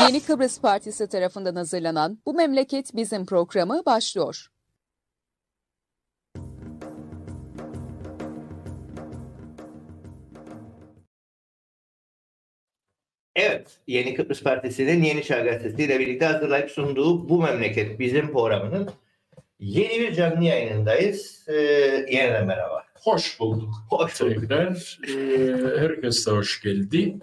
Yeni Kıbrıs Partisi tarafından hazırlanan Bu Memleket Bizim programı başlıyor. Evet, Yeni Kıbrıs Partisi'nin Yeni Çağ Gazetesi ile birlikte hazırlayıp sunduğu Bu Memleket Bizim programının yeni bir canlı yayınındayız. Ee, yeniden merhaba. Hoş bulduk. Hoş bulduk. Tekrar e, herkes de hoş geldi.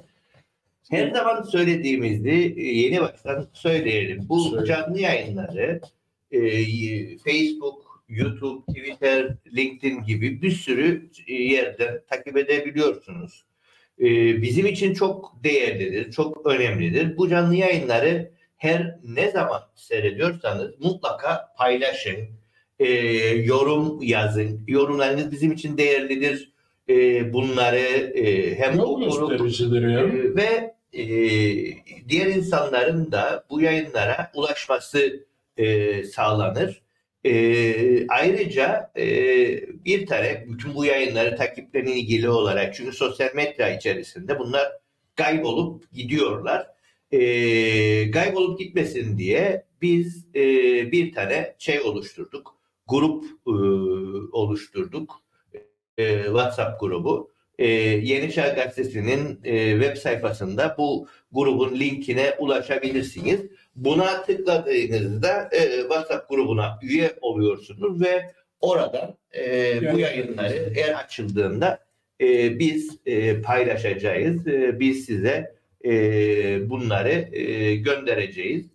Her zaman söylediğimizi e, yeni baştan söyleyelim. Bu Söyle. canlı yayınları e, Facebook, YouTube, Twitter, LinkedIn gibi bir sürü e, yerden takip edebiliyorsunuz. E, bizim için çok değerlidir, çok önemlidir. Bu canlı yayınları her ne zaman seyrediyorsanız mutlaka paylaşın, e, yorum yazın. Yorumlarınız bizim için değerlidir. E, bunları e, hem Yol okurum, ee, ve e, diğer insanların da bu yayınlara ulaşması e, sağlanır. E, ayrıca e, bir tane bütün bu yayınları takiplerine ilgili olarak çünkü sosyal medya içerisinde bunlar kaybolup gidiyorlar. E, kaybolup gitmesin diye biz e, bir tane şey oluşturduk. Grup oluşturduk. WhatsApp grubu e, Yeni Çağ Gazetesi'nin e, web sayfasında bu grubun linkine ulaşabilirsiniz. Buna tıkladığınızda e, WhatsApp grubuna üye oluyorsunuz ve oradan e, bu yayınları eğer açıldığında e, biz e, paylaşacağız. E, biz size e, bunları e, göndereceğiz.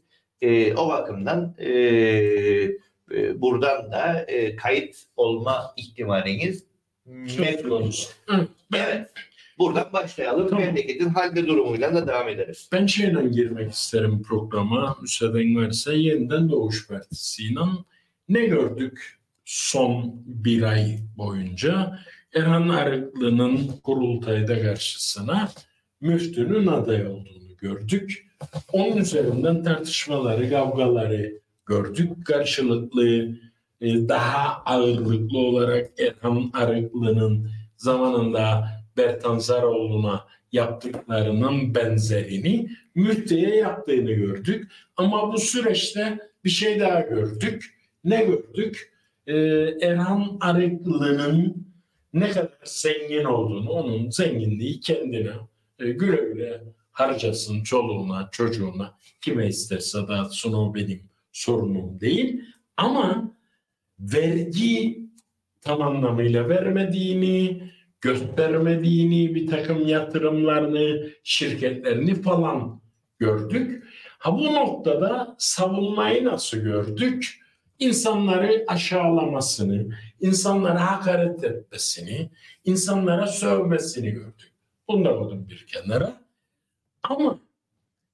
E, o bakımdan e, e, buradan da e, kayıt olma ihtimaliniz Konusu. Hı, Evet. Buradan başlayalım. Tamam. Memleketin hal ve durumuyla da devam ederiz. Ben şeyle girmek isterim programa. Müsaaden varsa yeniden Doğuş Partisi'yle ne gördük son bir ay boyunca? Erhan Arıklı'nın kurultayda karşısına müftünün aday olduğunu gördük. Onun üzerinden tartışmaları, kavgaları gördük. Karşılıklı daha ağırlıklı olarak Erhan Arıklı'nın zamanında Bertan Zaroğlu'na yaptıklarının benzerini müftüye yaptığını gördük. Ama bu süreçte bir şey daha gördük. Ne gördük? Ee, Erhan Arıklı'nın ne kadar zengin olduğunu, onun zenginliği kendine e, güle güle harcasın çoluğuna, çocuğuna, kime isterse dağıtsın o benim sorunum değil. Ama vergi tam anlamıyla vermediğini, göstermediğini, bir takım yatırımlarını, şirketlerini falan gördük. Ha bu noktada savunmayı nasıl gördük? İnsanları aşağılamasını, insanlara hakaret etmesini, insanlara sövmesini gördük. Bunu da koydum bir kenara. Ama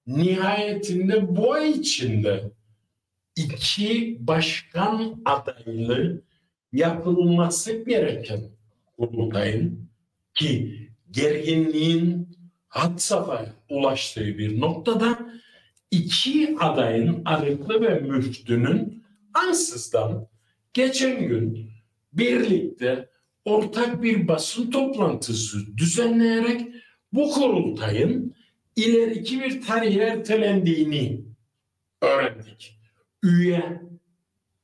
nihayetinde ay içinde iki başkan adaylığı yapılması gereken kurultayın ki gerginliğin had safhaya ulaştığı bir noktada iki adayın Arıklı ve Müftü'nün ansızdan geçen gün birlikte ortak bir basın toplantısı düzenleyerek bu kurultayın ileriki bir tarihe ertelendiğini öğrendik. Üye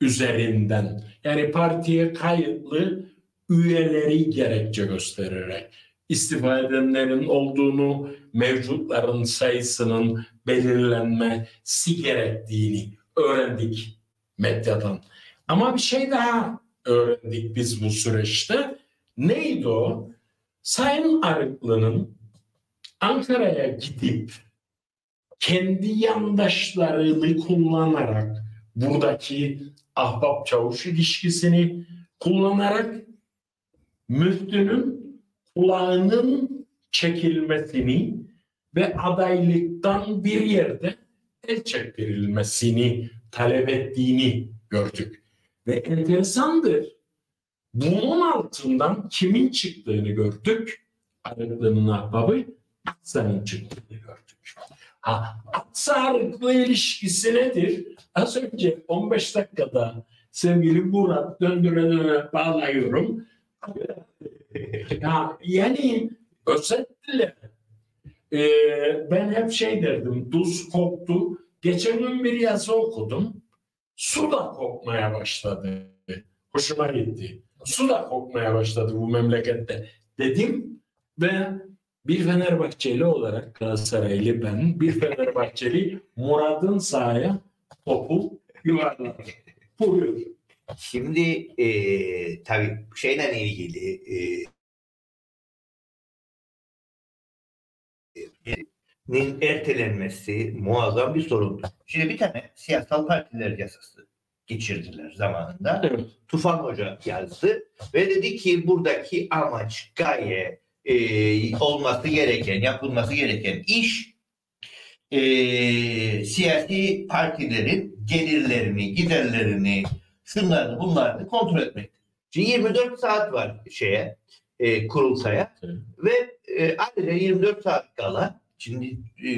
üzerinden yani partiye kayıtlı üyeleri gerekçe göstererek istifa edenlerin olduğunu, mevcutların sayısının belirlenmesi gerektiğini öğrendik medyadan. Ama bir şey daha öğrendik biz bu süreçte. Neydi o? Sayın Arıklı'nın Ankara'ya gidip kendi yandaşlarını kullanarak buradaki ahbap çavuş ilişkisini kullanarak müftünün kulağının çekilmesini ve adaylıktan bir yerde el çektirilmesini talep ettiğini gördük. Ve enteresandır. Bunun altından kimin çıktığını gördük. Arıklı'nın ahbabı Aksa'nın çıktığını gördük. Ha, Aksa Arıklı ilişkisi nedir? Az önce 15 dakikada sevgili Murat döndüre döndüre bağlıyorum. Ya, yani özetle Ee, ben hep şey derdim, tuz koktu. Geçen gün bir yazı okudum. Su da kokmaya başladı. Hoşuma gitti. Su da kokmaya başladı bu memlekette. Dedim ve bir Fenerbahçeli olarak Galatasaraylı ben, bir Fenerbahçeli Murat'ın sahaya topu yuvarladı. Buyur. Şimdi e, tabii şeyle ilgili e, nin ertelenmesi muazzam bir sorundu. Şimdi bir tane siyasal partiler yasası geçirdiler zamanında. Evet. Tufan Hoca yazdı ve dedi ki buradaki amaç gaye e, olması gereken, yapılması gereken iş e, siyasi partilerin gelirlerini, giderlerini, şunlarını bunlarını kontrol etmek. Şimdi 24 saat var şeye, e, kurultaya Evet. ve e, ayrıca 24 saat kala şimdi e,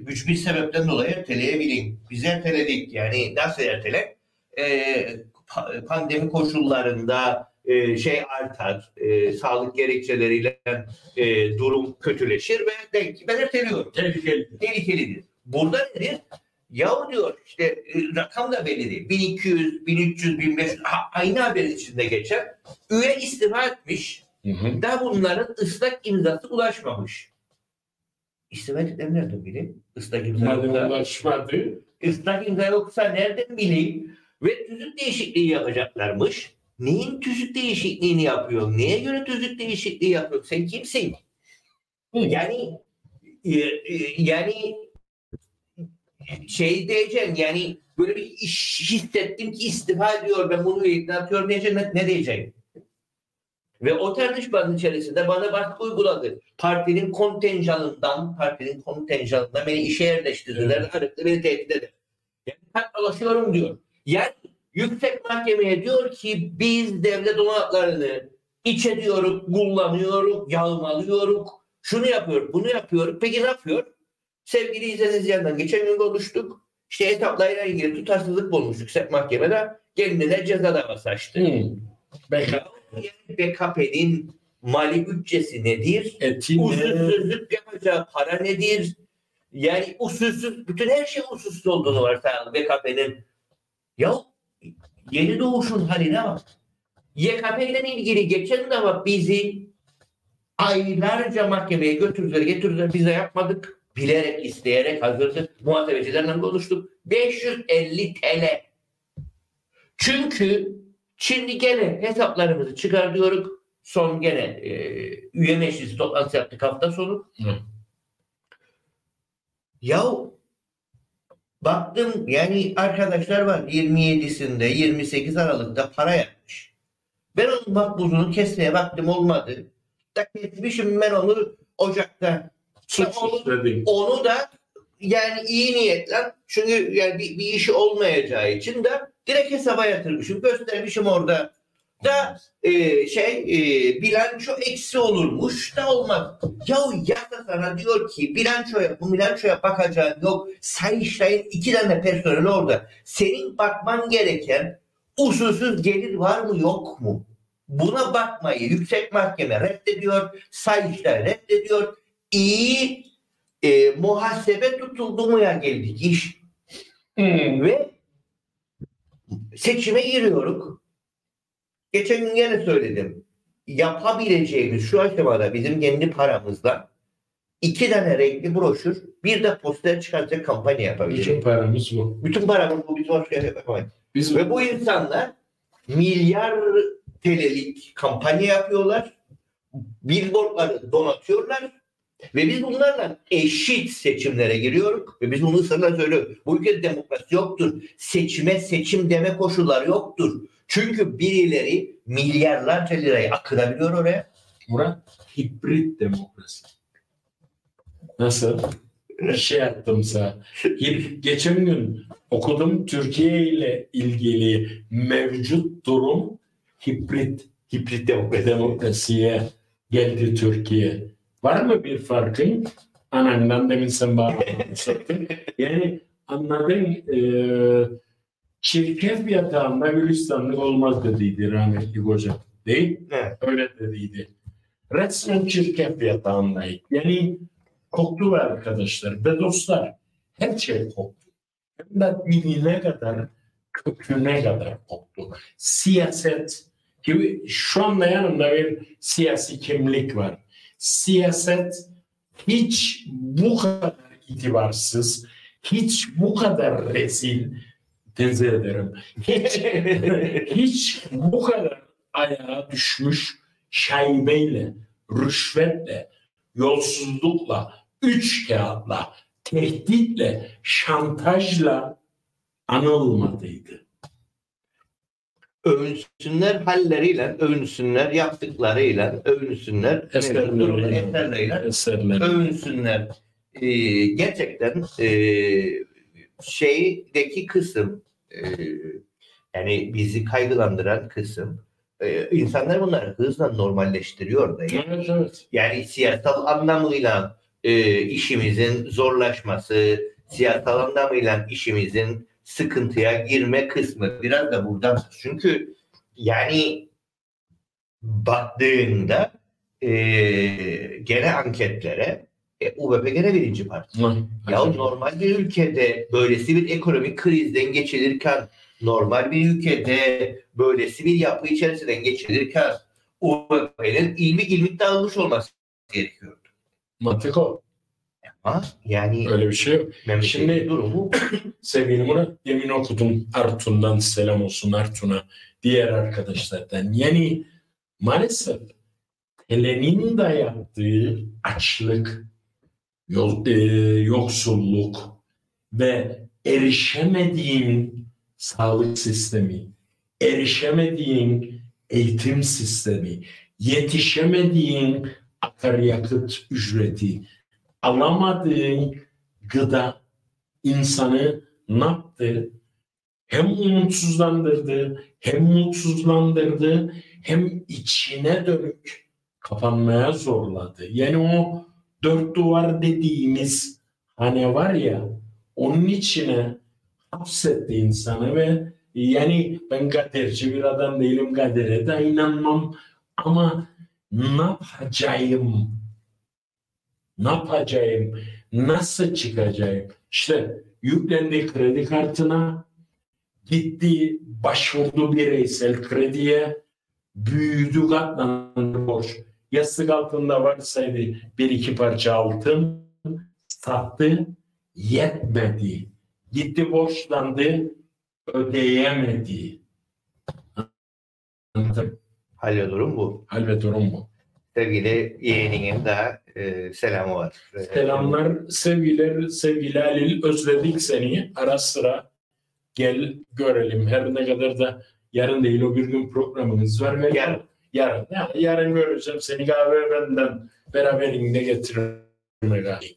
güç bir sebepten dolayı erteleyebilin. Biz erteledik yani nasıl ertelek? E, pa- pandemi koşullarında e, şey artar, e, sağlık gerekçeleriyle e, durum kötüleşir ve der ki ben erteliyorum Tehlikeli. tehlikelidir. Burada nedir? Yahu diyor işte e, rakam da belli değil. 1200, 1300, 1500 ha, aynı haberin içinde geçen üye istifa etmiş Hı hı. da bunların ıslak imzası ulaşmamış. İstifa ettiklerini nereden bileyim? Islak imza Madem yoksa, ulaşmadı. ıslak imza yoksa nereden bileyim? Ve tüzük değişikliği yapacaklarmış. Neyin tüzük değişikliğini yapıyor? Neye göre tüzük değişikliği yapıyor? Sen kimsin? Yani e, e, yani şey diyeceksin yani böyle bir iş hissettim ki istifa ediyor ben bunu ikna atıyorum diyeceksin ne, ne diyeceksin? Ve o tartışmanın içerisinde bana baskı uyguladı. Partinin kontenjanından, partinin kontenjanından beni işe yerleştirdiler. Evet. Arıklı beni tehdit eder. Yani ben dolaşıyorum diyor. Yani yüksek mahkemeye diyor ki biz devlet olanaklarını iç ediyoruz, kullanıyoruz, yağmalıyoruz. Şunu yapıyor, bunu yapıyor. Peki ne yapıyor? Sevgili izleyicilerden geçen gün konuştuk. İşte hesaplarıyla ilgili tutarsızlık bulmuş yüksek mahkemede. Kendine ceza davası açtı. Yani BKP'nin mali bütçesi nedir? eti ne? Usulsüzlük yapacağı para nedir? Yani usulsüz, bütün her şey usulsüz olduğunu varsayalım BKP'nin. Ya yeni doğuşun haline bak. YKP ile ilgili geçen de bizi aylarca mahkemeye götürdüler, getirdiler. Biz de yapmadık. Bilerek, isteyerek hazırdık. Muhasebecilerle konuştuk. 550 TL. Çünkü şimdi gene hesaplarımızı çıkartıyoruz. Son gene e, üye meclisi toplantısı yaptık hafta sonu. Hı. Ya baktım yani arkadaşlar var 27'sinde 28 Aralık'ta para yapmış. Ben onun makbuzunu kesmeye baktım olmadı. Da kesmişim ben onu Ocak'ta. Suç onu, onu da yani iyi niyetle çünkü yani bir, bir işi olmayacağı için de direkt hesaba yatırmışım. Göstermişim orada da e, şey e, bilanço eksi olurmuş da olmaz. Ya yasa sana diyor ki bilançoya bu bilançoya bakacağın yok. Sayıştay'ın iki tane personeli orada. Senin bakman gereken usulsüz gelir var mı yok mu? Buna bakmayı yüksek mahkeme reddediyor. Sayıştay reddediyor. İyi e, muhasebe tutuldu mu ya geldik iş. Hı. Ve seçime giriyoruz. Geçen gün yine söyledim. Yapabileceğimiz şu aşamada bizim kendi paramızla iki tane renkli broşür bir de poster çıkartacak kampanya yapabiliriz. Bütün paramız bu. Bütün paramız bu biz başka yapamayız. Biz Ve bu insanlar milyar TL'lik kampanya yapıyorlar. Billboardları donatıyorlar. Ve biz bunlarla eşit seçimlere giriyoruz. Ve biz bunu ısrarla söylüyoruz. Bu ülkede demokrasi yoktur. Seçime seçim deme koşulları yoktur. Çünkü birileri milyarlarca lirayı akıtabiliyor oraya. Murat hibrit demokrasi. Nasıl? Şey yaptım sana. Geçen gün okudum Türkiye ile ilgili mevcut durum hibrit Hibrit demokrasi. demokrasiye geldi Türkiye. Var mı bir farkın? Anandan demin sen bana. Yani anladın e, çirkef yatağında Gülistanlık olmaz dediydi rahmetli hocam. Değil? Evet. Öyle dediydi. Resmen çirkef yatağındayız. Yani koktu ve arkadaşlar ve dostlar her şey koktu. Hem de dinine kadar, köküne kadar koktu. Siyaset, gibi şu anda yanımda bir siyasi kimlik var. Siyaset hiç bu kadar itibarsız, hiç bu kadar rezil, tenzih ederim. Hiç, hiç bu kadar ayağa düşmüş şaibeyle, rüşvetle, yolsuzlukla, üç kağıtla, tehditle, şantajla anılmadıydı. övünsünler halleriyle, övünsünler yaptıklarıyla, övünsünler Eserleriyle. eserleriyle, Eserler. övünsünler. Ee, gerçekten e, şeydeki kısım e, yani bizi kaygılandıran kısım e, insanlar bunları hızla normalleştiriyor da. Evet, evet. Yani siyasal anlamıyla e, işimizin zorlaşması, siyasal anlamıyla işimizin sıkıntıya girme kısmı biraz da buradan. Çünkü yani baktığında e, gene anketlere e, UBP gene birinci parti. Ya normal bir ülkede böylesi bir ekonomik krizden geçilirken, normal bir ülkede böylesi bir yapı içerisinden geçilirken UBP'nin ilmi ilmik dağılmış olması gerekiyordu. Mantık o. Ama yani Öyle bir şey yok. Şimdi- durumu Sevgili Murat, demin okudum Artun'dan selam olsun Artun'a, diğer arkadaşlardan. Yani maalesef Helen'in de yaptığı açlık, yol, e, yoksulluk ve erişemediğin sağlık sistemi, erişemediğin eğitim sistemi, yetişemediğin akaryakıt ücreti, alamadığın gıda insanı ne yaptı? Hem umutsuzlandırdı, hem mutsuzlandırdı, hem içine dönük kapanmaya zorladı. Yani o dört duvar dediğimiz hane var ya, onun içine hapsetti insanı ve yani ben kaderci bir adam değilim, kadere de inanmam ama ne yapacağım? Ne yapacağım? Nasıl çıkacağım? İşte yüklendi kredi kartına, gitti başvurdu bireysel krediye, büyüdü katlandı borç. Yastık altında varsaydı bir iki parça altın sattı, yetmedi. Gitti borçlandı, ödeyemedi. Anladın? hal durum bu. Hal ve durum bu. Sevgili yeğeninin de e, selamı var. Selamlar, sevgiler, sevgili Halil. Özledik seni. Ara sıra gel görelim. Her ne kadar da yarın değil o bir gün programımız var. Ve Yarın. Yarın. Ya, yarın göreceğim seni kahve benden beraberinde getiririm. Evet,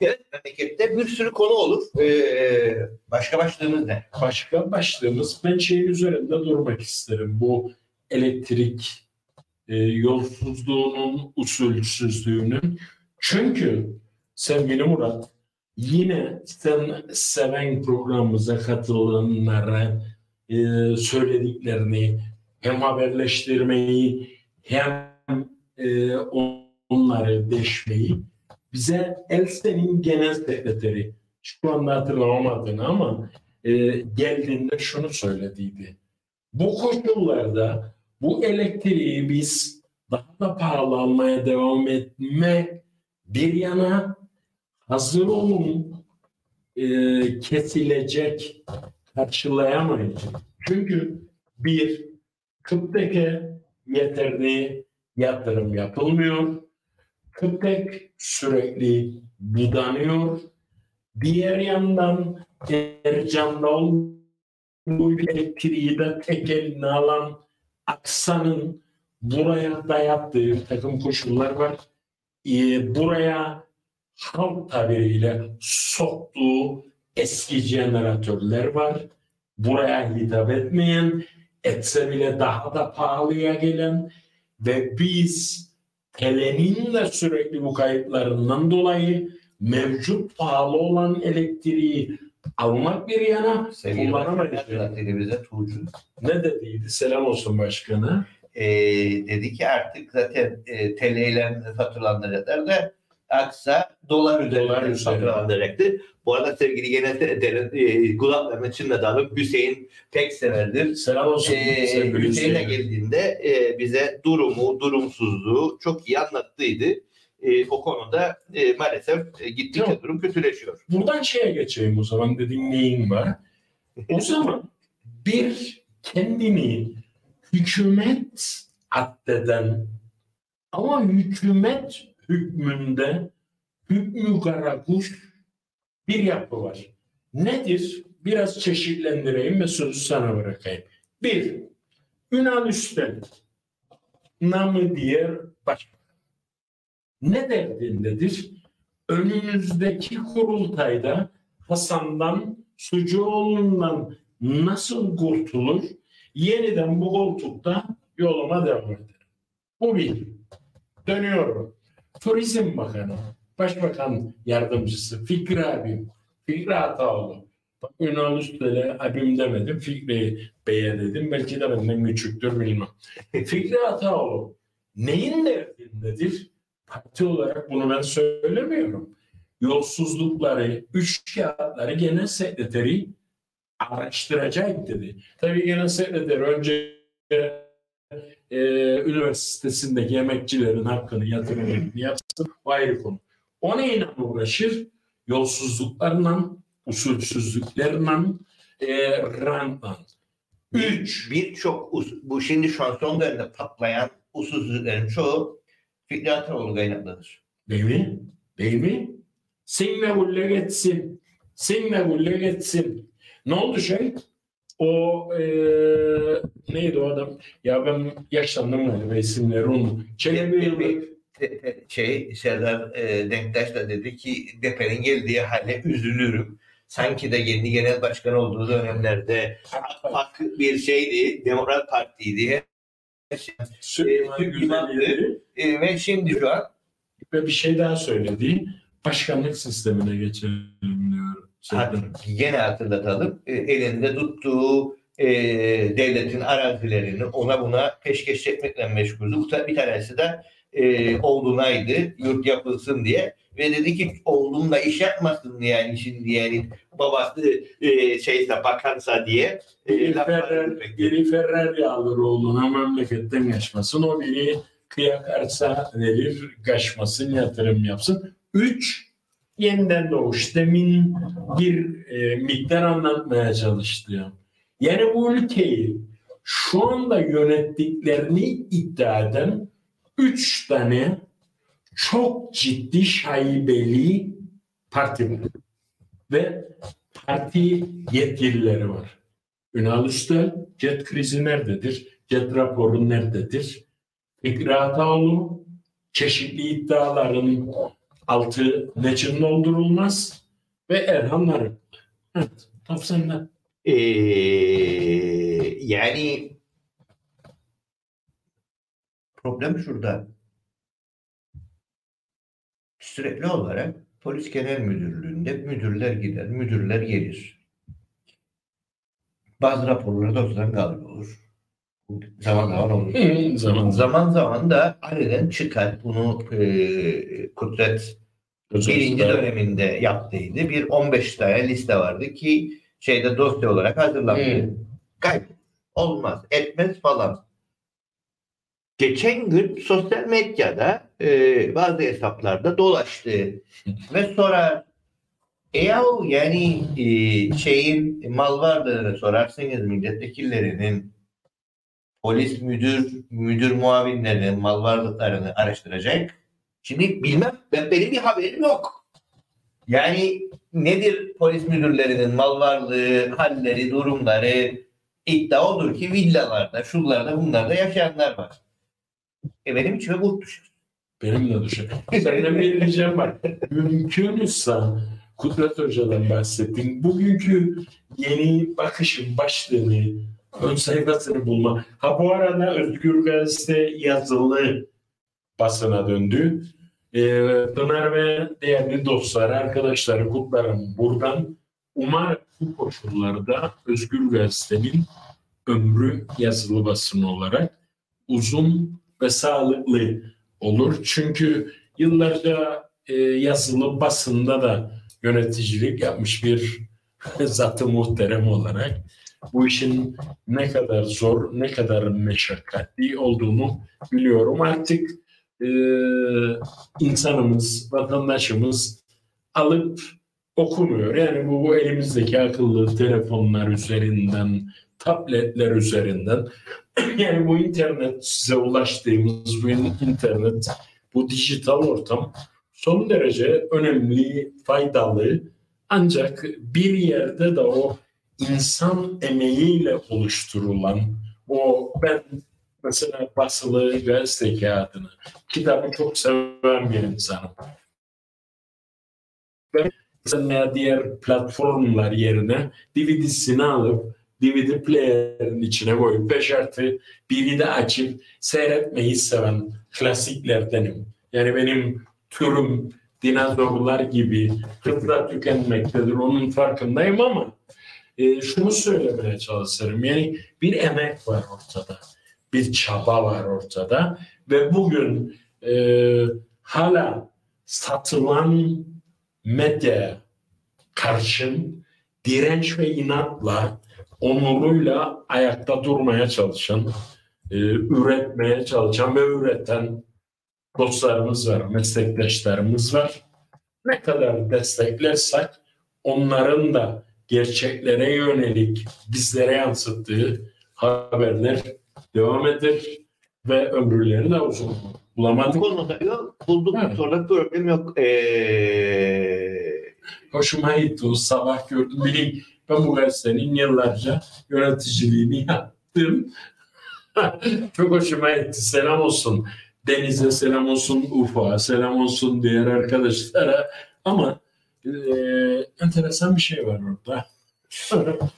memlekette bir sürü konu olur. E, başka başlığımız ne? Başka başlığımız ben şeyin üzerinde durmak isterim. Bu elektrik e, yolsuzluğunun, usulsüzlüğünün. Çünkü sevgili Murat yine sen seven programımıza katılanlara e, söylediklerini hem haberleştirmeyi hem e, onları deşmeyi bize Elsen'in genel sekreteri şu anda hatırlamadığını ama e, geldiğinde şunu söylediydi. Bu koşullarda bu elektriği biz daha da pahalı almaya devam etme bir yana hazır olun e, kesilecek karşılayamayız. Çünkü bir Kıptek'e yeterli yatırım yapılmıyor. Kıptek sürekli budanıyor. Diğer yandan Ercan'da bu elektriği de tek eline alan Aksa'nın buraya dayattığı takım koşullar var. Ee, buraya halk tabiriyle soktuğu eski jeneratörler var. Buraya hitap etmeyen, etse bile daha da pahalıya gelen ve biz TL'nin de sürekli bu kayıplarından dolayı mevcut pahalı olan elektriği almak bir yana Sevgili başkanlar, bize Tuğcu. Ne dediydi? Selam olsun başkana. e, dedi ki artık zaten e, TL ile faturalandıracaklar da aksa dolar üzerinden üzerinden. faturalanacaktı. Bu arada sevgili gene derin e, kulaklarına çınlatalım. Hüseyin pek severdir. Selam olsun. Ee, Hüseyin. geldiğinde e, bize durumu, durumsuzluğu çok iyi anlattıydı. E, o konuda e, maalesef e, gittikçe Yok. durum kötüleşiyor. Buradan şeye geçeyim o zaman dediğin neyin var? O zaman bir kendini hükümet addeden ama hükümet hükmünde hükmü karakuş bir yapı var. Nedir? Biraz çeşitlendireyim ve sözü sana bırakayım. Bir, Ünal Üstel, namı diğer başbakan. Ne derdindedir? Önümüzdeki kurultayda Hasan'dan, Sucuoğlu'ndan nasıl kurtulur? Yeniden bu koltukta yoluma devam ederim. Bu bir. Dönüyorum. Turizm Bakanı, Başbakan Yardımcısı Fikri abim, Fikri Ataoğlu. Bak Ünal Üstel'e abim demedim, Fikri Bey'e dedim. Belki de benden küçüktür bilmem. Fikri Ataoğlu neyin derdindedir? Parti olarak bunu ben söylemiyorum. Yolsuzlukları, üç kağıtları genel sekreteri araştıracak dedi. Tabii genel sekreter önce e, üniversitesindeki emekçilerin hakkını yatırımını yapsın. O ayrı konu. O neyle uğraşır? Yolsuzluklarla, usulsüzlüklerle, e, rantla. Üç. Birçok bu şimdi şu an son dönemde patlayan usulsüzlüklerin çoğu Fikri Ataoğlu kaynaklıdır. Değil mi? Değil mi? Sinme bulle geçsin. Sinme bulle geçsin. Ne oldu şey? O eee neydi o adam? Ya ben yaşlandım galiba isimleri onu. Çelebi te- şey Serdar e, Denktaş da dedi ki Depe'nin geldiği hale üzülürüm. Sanki de yeni genel başkan olduğu dönemlerde AK bir şeydi, Demokrat Parti'ydi. Süleyman Türk Güzel'i E, ve şimdi şu an ve bir şey daha söyledi. Başkanlık sistemine geçelim diyor. Hat- Gene hatırlatalım. E, elinde tuttuğu e, devletin arazilerini ona buna peşkeş çekmekle meşguldü. Bir tanesi de e, oğlunaydı. Yurt yapılsın diye. Ve dedi ki oğlumla iş yapmasın yani şimdi yani babası e, şeyse bakansa diye e, laflar Ferrer, Ferrari alır oğluna memleketten kaçmasın. O biri kıyak arsa verir, kaçmasın, yatırım yapsın. Üç, yeniden doğuş. Demin bir e, miktar anlatmaya çalıştım. Yani bu ülkeyi şu anda yönettiklerini iddia eden üç tane çok ciddi şaibeli parti var. Ve parti yetkilileri var. Ünal Üstel, jet krizi nerededir? Jet raporu nerededir? Fikri Ataoğlu, çeşitli iddiaların altı neçin doldurulmaz ve Erhan Narık. Evet, top sende. E, yani problem şurada. Sürekli olarak polis genel müdürlüğünde müdürler gider, müdürler gelir. Bazı raporlar dosyadan kaybolur. Bu Zaman zaman olur. Zaman zaman. Zaman da aniden çıkar. Bunu e, Kudret birinci döneminde yaptıydı. Bir 15 tane liste vardı ki şeyde dosya olarak hazırlandı. Hı. Kayıp. Olmaz. Etmez falan. Geçen gün sosyal medyada e, bazı hesaplarda dolaştı. Ve sonra e yahu yani e, şeyin mal varlığını sorarsanız milletvekillerinin polis müdür müdür muavinlerinin mal varlıklarını araştıracak. Şimdi bilmem ben benim bir haberim yok. Yani nedir polis müdürlerinin mal varlığı, halleri, durumları iddia olur ki villalarda, şunlarda, bunlarda yaşayanlar var. E benim içime bu düşer. Benim de düşün. Senden bir ricam var. Mümkünse Kudret Hoca'dan bahsettim. Bugünkü yeni bakışın başlığını, ön sayfasını bulma. Ha bu arada Özgür Gazete yazılı basına döndü. Ee, Pınar ve değerli dostlar, arkadaşları kutlarım buradan. Umarım bu koşullarda Özgür Gazete'nin ömrü yazılı basın olarak uzun ve sağlıklı olur. Çünkü yıllarca e, yazılı basında da yöneticilik yapmış bir zatı muhterem olarak bu işin ne kadar zor, ne kadar meşakkatli olduğunu biliyorum. Artık e, insanımız, vatandaşımız alıp okumuyor. Yani bu, bu elimizdeki akıllı telefonlar üzerinden, tabletler üzerinden yani bu internet size ulaştığımız bu internet, bu dijital ortam son derece önemli, faydalı ancak bir yerde de o insan emeğiyle oluşturulan o ben mesela basılı gazete kağıdını kitabı çok seven bir insanım. Ben mesela diğer platformlar yerine DVD'sini alıp DVD player'ın içine koyup 5 artı biri de açıp seyretmeyi seven klasiklerdenim. Yani benim türüm dinozorlar gibi hızla tükenmektedir. Onun farkındayım ama e, şunu söylemeye çalışırım. Yani bir emek var ortada. Bir çaba var ortada. Ve bugün e, hala satılan medya karşın direnç ve inatla onuruyla ayakta durmaya çalışan, e, üretmeye çalışan ve üreten dostlarımız var, meslektaşlarımız var. Ne kadar desteklersek onların da gerçeklere yönelik bizlere yansıttığı haberler devam eder ve ömürleri de uzun. Bulamadık. Bu konuda yok. Bulduk Evet. sonra problem yok. Ee, Hoşuma gitti o sabah gördüm. Benim, ben bu gazetenin yıllarca yöneticiliğini yaptım. Çok hoşuma gitti. Selam olsun. Deniz'e selam olsun, Ufuk'a selam olsun diğer arkadaşlara. Ama e, enteresan bir şey var orada.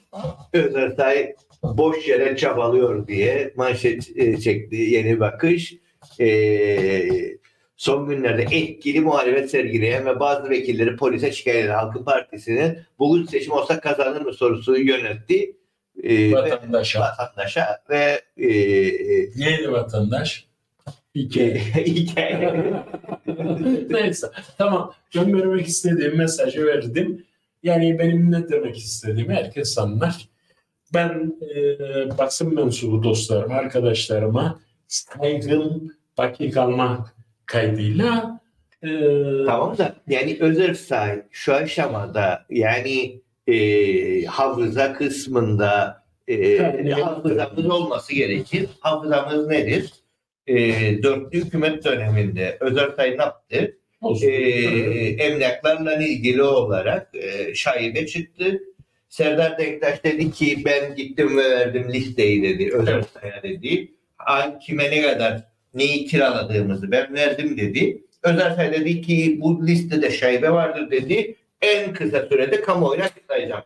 Özertay boş yere çabalıyor diye manşet e, çekti yeni bakış. E, son günlerde etkili muhalefet sergileyen ve bazı vekilleri polise şikayet eden Halkın Partisi'nin bugün seçim olsa kazanır mı sorusu yöneltti. E, ve Vatandaşa. vatandaşa ve e, e, Neydi vatandaş? İki. hikaye. Neyse tamam göndermek istediğim mesajı verdim. Yani benim ne demek istediğimi herkes anlar. Ben e, basın mensubu dostlarım, arkadaşlarıma saygım baki kalmak kaydıyla e, Tamam da yani Özersay şu aşamada yani e, hafıza kısmında e, Yani- hafızamız olması gerekir. Hafızamız nedir? E, dörtlü hükümet döneminde Özersay ne yaptı? E, emlaklarla ilgili olarak e, şaibe çıktı. Serdar Denktaş dedi ki ben gittim ve verdim listeyi dedi Özersay'a dedi. Kime ne kadar neyi kiraladığımızı ben verdim dedi. Özersay dedi ki bu listede şaibe vardır dedi. En kısa sürede kamuoyuna açıklayacağım.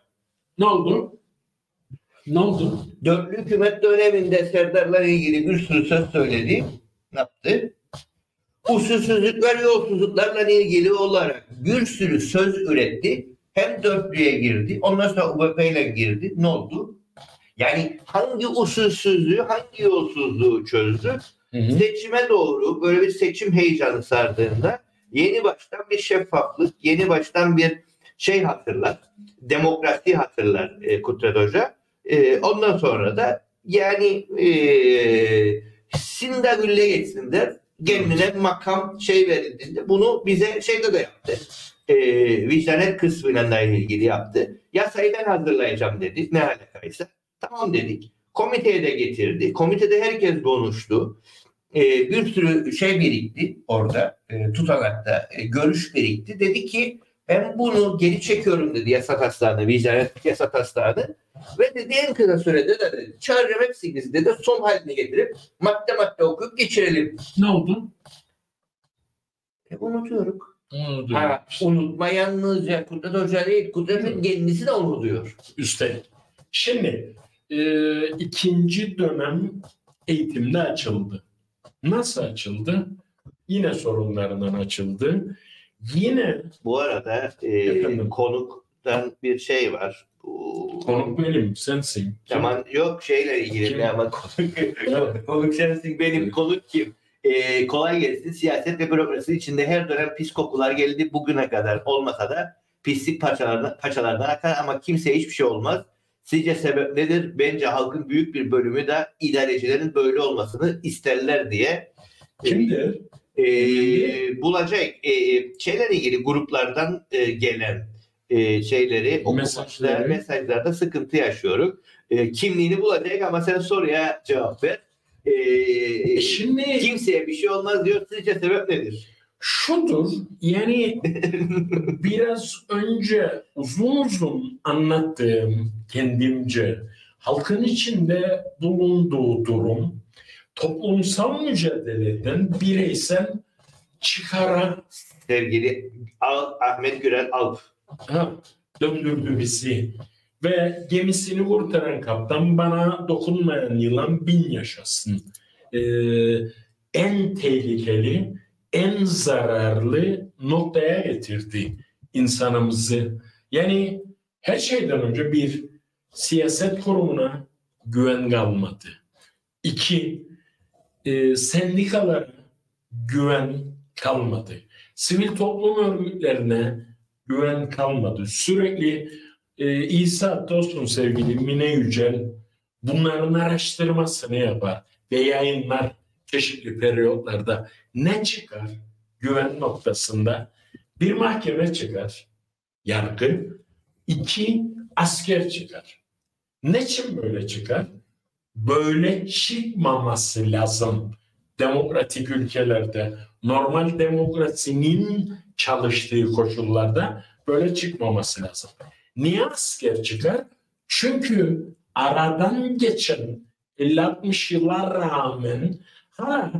ne oldu? Ne oldu? Dörtlü hükümet döneminde Serdar'la ilgili bir sürü söz söyledi. Ne yaptı? Usulsüzlükler yolsuzluklarla ilgili olarak bir sürü söz üretti. Hem dörtlüye girdi. Ondan sonra UBP ile girdi. Ne oldu? Yani hangi usulsüzlüğü, hangi yolsuzluğu çözdü? Hı hı. Seçime doğru böyle bir seçim heyecanı sardığında yeni baştan bir şeffaflık, yeni baştan bir şey hatırlar. Demokrasi hatırlar e, Kudret Hoca. E, ondan sonra da yani e, Sindagül'le geçsin der. Kendine makam şey verildiğinde bunu bize şeyde de yaptı. E, vicdanet kısmıyla ilgili yaptı. Yasayı ben hazırlayacağım dedi. Ne alakaysa. Tamam dedik. Komiteye de getirdi. Komitede herkes konuştu. E, bir sürü şey birikti orada. E, tutanakta e, görüş birikti. Dedi ki ben bunu geri çekiyorum dedi yasa taslağını, vicdanet yasa taslağını. Ve dedi en kısa sürede de dedi, çağıracağım hepsini dedi son haline getirip madde madde okuyup geçirelim. Ne oldu? E, unutuyoruz. Oldu. Ha, unutma yalnızca Kudret Hoca değil, Kudret'in kendisi de unutuyor. Üstelik. Şimdi e, ikinci dönem eğitimde açıldı. Nasıl açıldı? Yine sorunlarından açıldı. Yine Bu arada e, Efendim? konuktan bir şey var. Konuk benim, sensin. Tamam yok şeyle ilgili Kim? ama konuk, konuk sensin benim konuk kim? Ee, kolay gelsin. Siyaset ve bürokrasi içinde her dönem pis kokular geldi bugüne kadar olmasa da pislik parçalardan, paçalardan akar ama kimseye hiçbir şey olmaz. Sizce sebep nedir? Bence halkın büyük bir bölümü de idarecilerin böyle olmasını isterler diye Kimdir? E, bulacak e, şeylerle ilgili gruplardan e, gelen e, şeyleri Mesajları. mesajlarda sıkıntı yaşıyoruz. E, kimliğini bulacak ama sen soruya cevap ver. E, E Şimdi kimseye bir şey olmaz diyor. Sizce sebep nedir? şudur, yani biraz önce uzun uzun anlattığım kendimce halkın içinde bulunduğu durum toplumsal mücadeleden bireysel çıkara Sevgili Ahmet Gürel Alp. ha, döndürdü bizi. Ve gemisini kurtaran kaptan bana dokunmayan yılan bin yaşasın. Ee, en tehlikeli, en zararlı noktaya getirdi insanımızı. Yani her şeyden önce bir siyaset kurumuna güven kalmadı. İki, e, sendikalara güven kalmadı. Sivil toplum örgütlerine güven kalmadı. Sürekli e, İsa dostum sevgili Mine Yücel bunların araştırmasını yapar ve yayınlar çeşitli periyotlarda ne çıkar güven noktasında bir mahkeme çıkar yargı iki asker çıkar ne için böyle çıkar böyle çıkmaması lazım demokratik ülkelerde normal demokrasinin çalıştığı koşullarda böyle çıkmaması lazım. Niye asker çıkar? Çünkü aradan geçen 50-60 yıla rağmen ha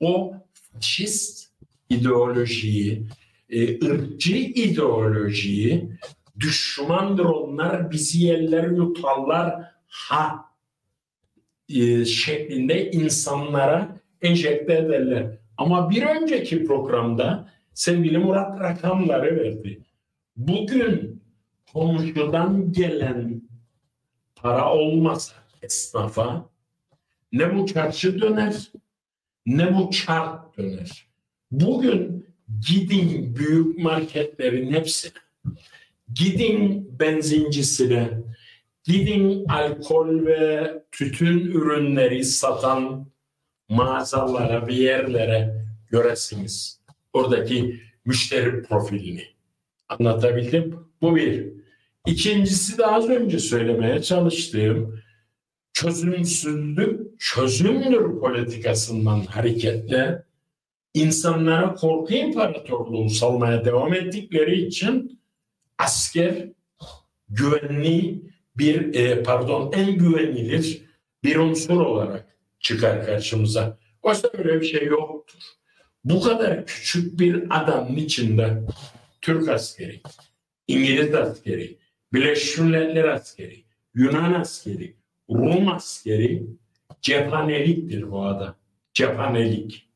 o faşist ideolojiyi, e, ırkçı ideolojiyi düşmandır onlar bizi yerler yutarlar ha e, şeklinde insanlara enjekte ederler. Ama bir önceki programda sevgili Murat rakamları verdi. Bugün komşudan gelen para olmasa esnafa ne bu çarşı döner ne bu çark döner. Bugün gidin büyük marketlerin hepsine, gidin benzincisine, gidin alkol ve tütün ürünleri satan mağazalara bir yerlere göresiniz. Oradaki müşteri profilini. Anlatabildim. Bu bir. İkincisi de az önce söylemeye çalıştığım çözümsüzlük çözümdür politikasından hareketle insanlara korku imparatorluğu salmaya devam ettikleri için asker güvenli bir e, pardon en güvenilir bir unsur olarak çıkar karşımıza. Oysa öyle bir şey yoktur. Bu kadar küçük bir adamın içinde Türk askeri, İngiliz askeri, Birleşmiş Milletler askeri, Yunan askeri, Rum askeri cephaneliktir bu adam. Cephanelik.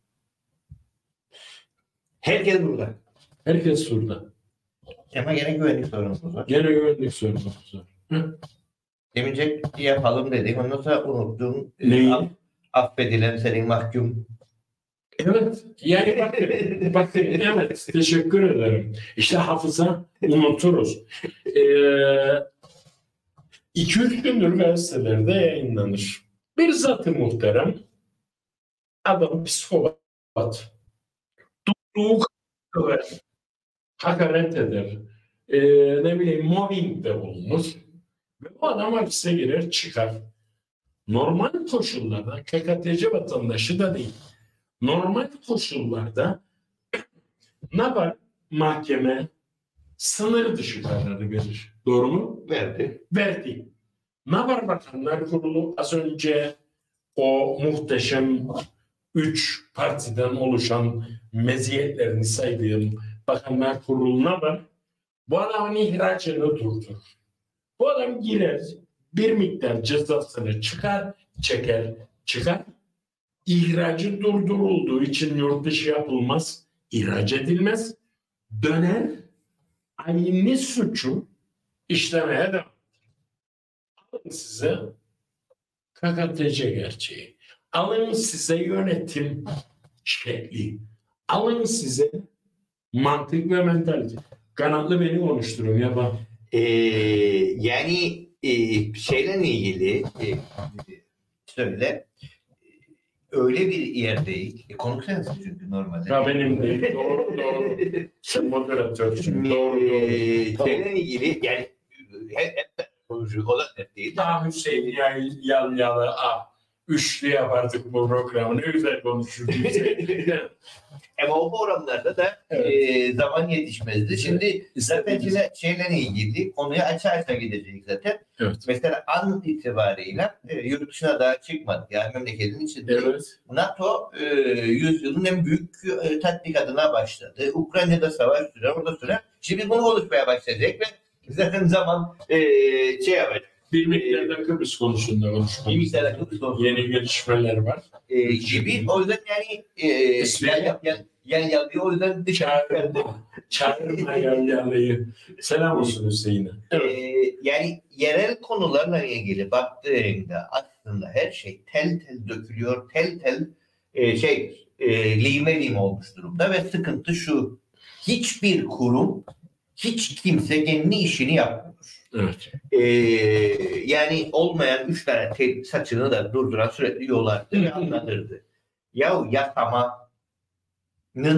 Herkes burada. Herkes burada. Ama gene güvenlik sorunumuz var. Gene güvenlik sorunumuz var. Hı? Demince yapalım dedik. Ondan sonra unuttum. Neyi? Aff- affedilen senin mahkum. Evet. Yani bakın, bakın evet teşekkür ederim. İşte hafıza unuturuz. Ee, iki üç gündür gazetelerde yayınlanır. Bir zatı muhterem adam psikopat. Tuttuğu kadar hakaret eder. Ee, ne bileyim mobbing de bulunur. Ve bu adam hapise girer çıkar. Normal koşullarda KKTC vatandaşı da değil normal koşullarda ne var? Mahkeme sınır dışı kararı verir. Doğru mu? Verdi. Verdi. Ne var Bakanlar Kurulu az önce o muhteşem üç partiden oluşan meziyetlerini saydığım Bakanlar Kurulu ne var? Bu adamın ihracını durdurur. Bu adam girer bir miktar cezasını çıkar, çeker, çıkar ihracı durdurulduğu için yurt dışı yapılmaz, ihraç edilmez, döner aynı suçu işlemeye devam. Alın size KKTC gerçeği. Alın size yönetim şekli. Alın size mantık ve mentalite. Kanatlı beni konuşturun ya bak. Ee, yani e, şeyle ilgili e, şöyle öyle bir yerdeyiz. E, konuk sensin çünkü normalde. Ya benim değil. Doğru doğru. Sen moderatörsün. Doğru doğru. Ee, Tamam. şeyle ilgili yani hep, hep konuşuyor. O da net değil. Daha Hüseyin Yal- Yalyalı A. Üçlü yapardık bu programı. Ne güzel konuşurdu Hüseyin. Ama o programlarda da Evet. e, zaman yetişmezdi. Şimdi zaten yine şeyle ilgili konuya açarsa gidecek zaten. Evet. Mesela an itibariyle e, yurt dışına daha çıkmadık. Yani memleketin içinde. Evet. NATO e, yüzyılın en büyük e, tatbikatına başladı. Ukrayna'da savaş sürer, orada sürer. Şimdi bunu konuşmaya başlayacak ve zaten zaman e, şey yapacak. Bir miktarda Kıbrıs konusunda Bir konuşmamız. miktar akıllı olsun. Yeni gelişmeler var. E, gibi. O yüzden yani e, İsmail- yan, yan, yan, yan, o yüzden dışarı. Çağırma, Yalyalı'yı. Selam olsun Hüseyin'e. Evet. Ee, yani yerel konularla ilgili baktığında aslında her şey tel tel dökülüyor, tel tel e, şey e, lime lime olmuş durumda ve sıkıntı şu. Hiçbir kurum, hiç kimse kendi işini yapmıyor. Evet. Ee, yani olmayan üç tane tel saçını da durduran sürekli yollardı ve anlatırdı. Ya yasamanın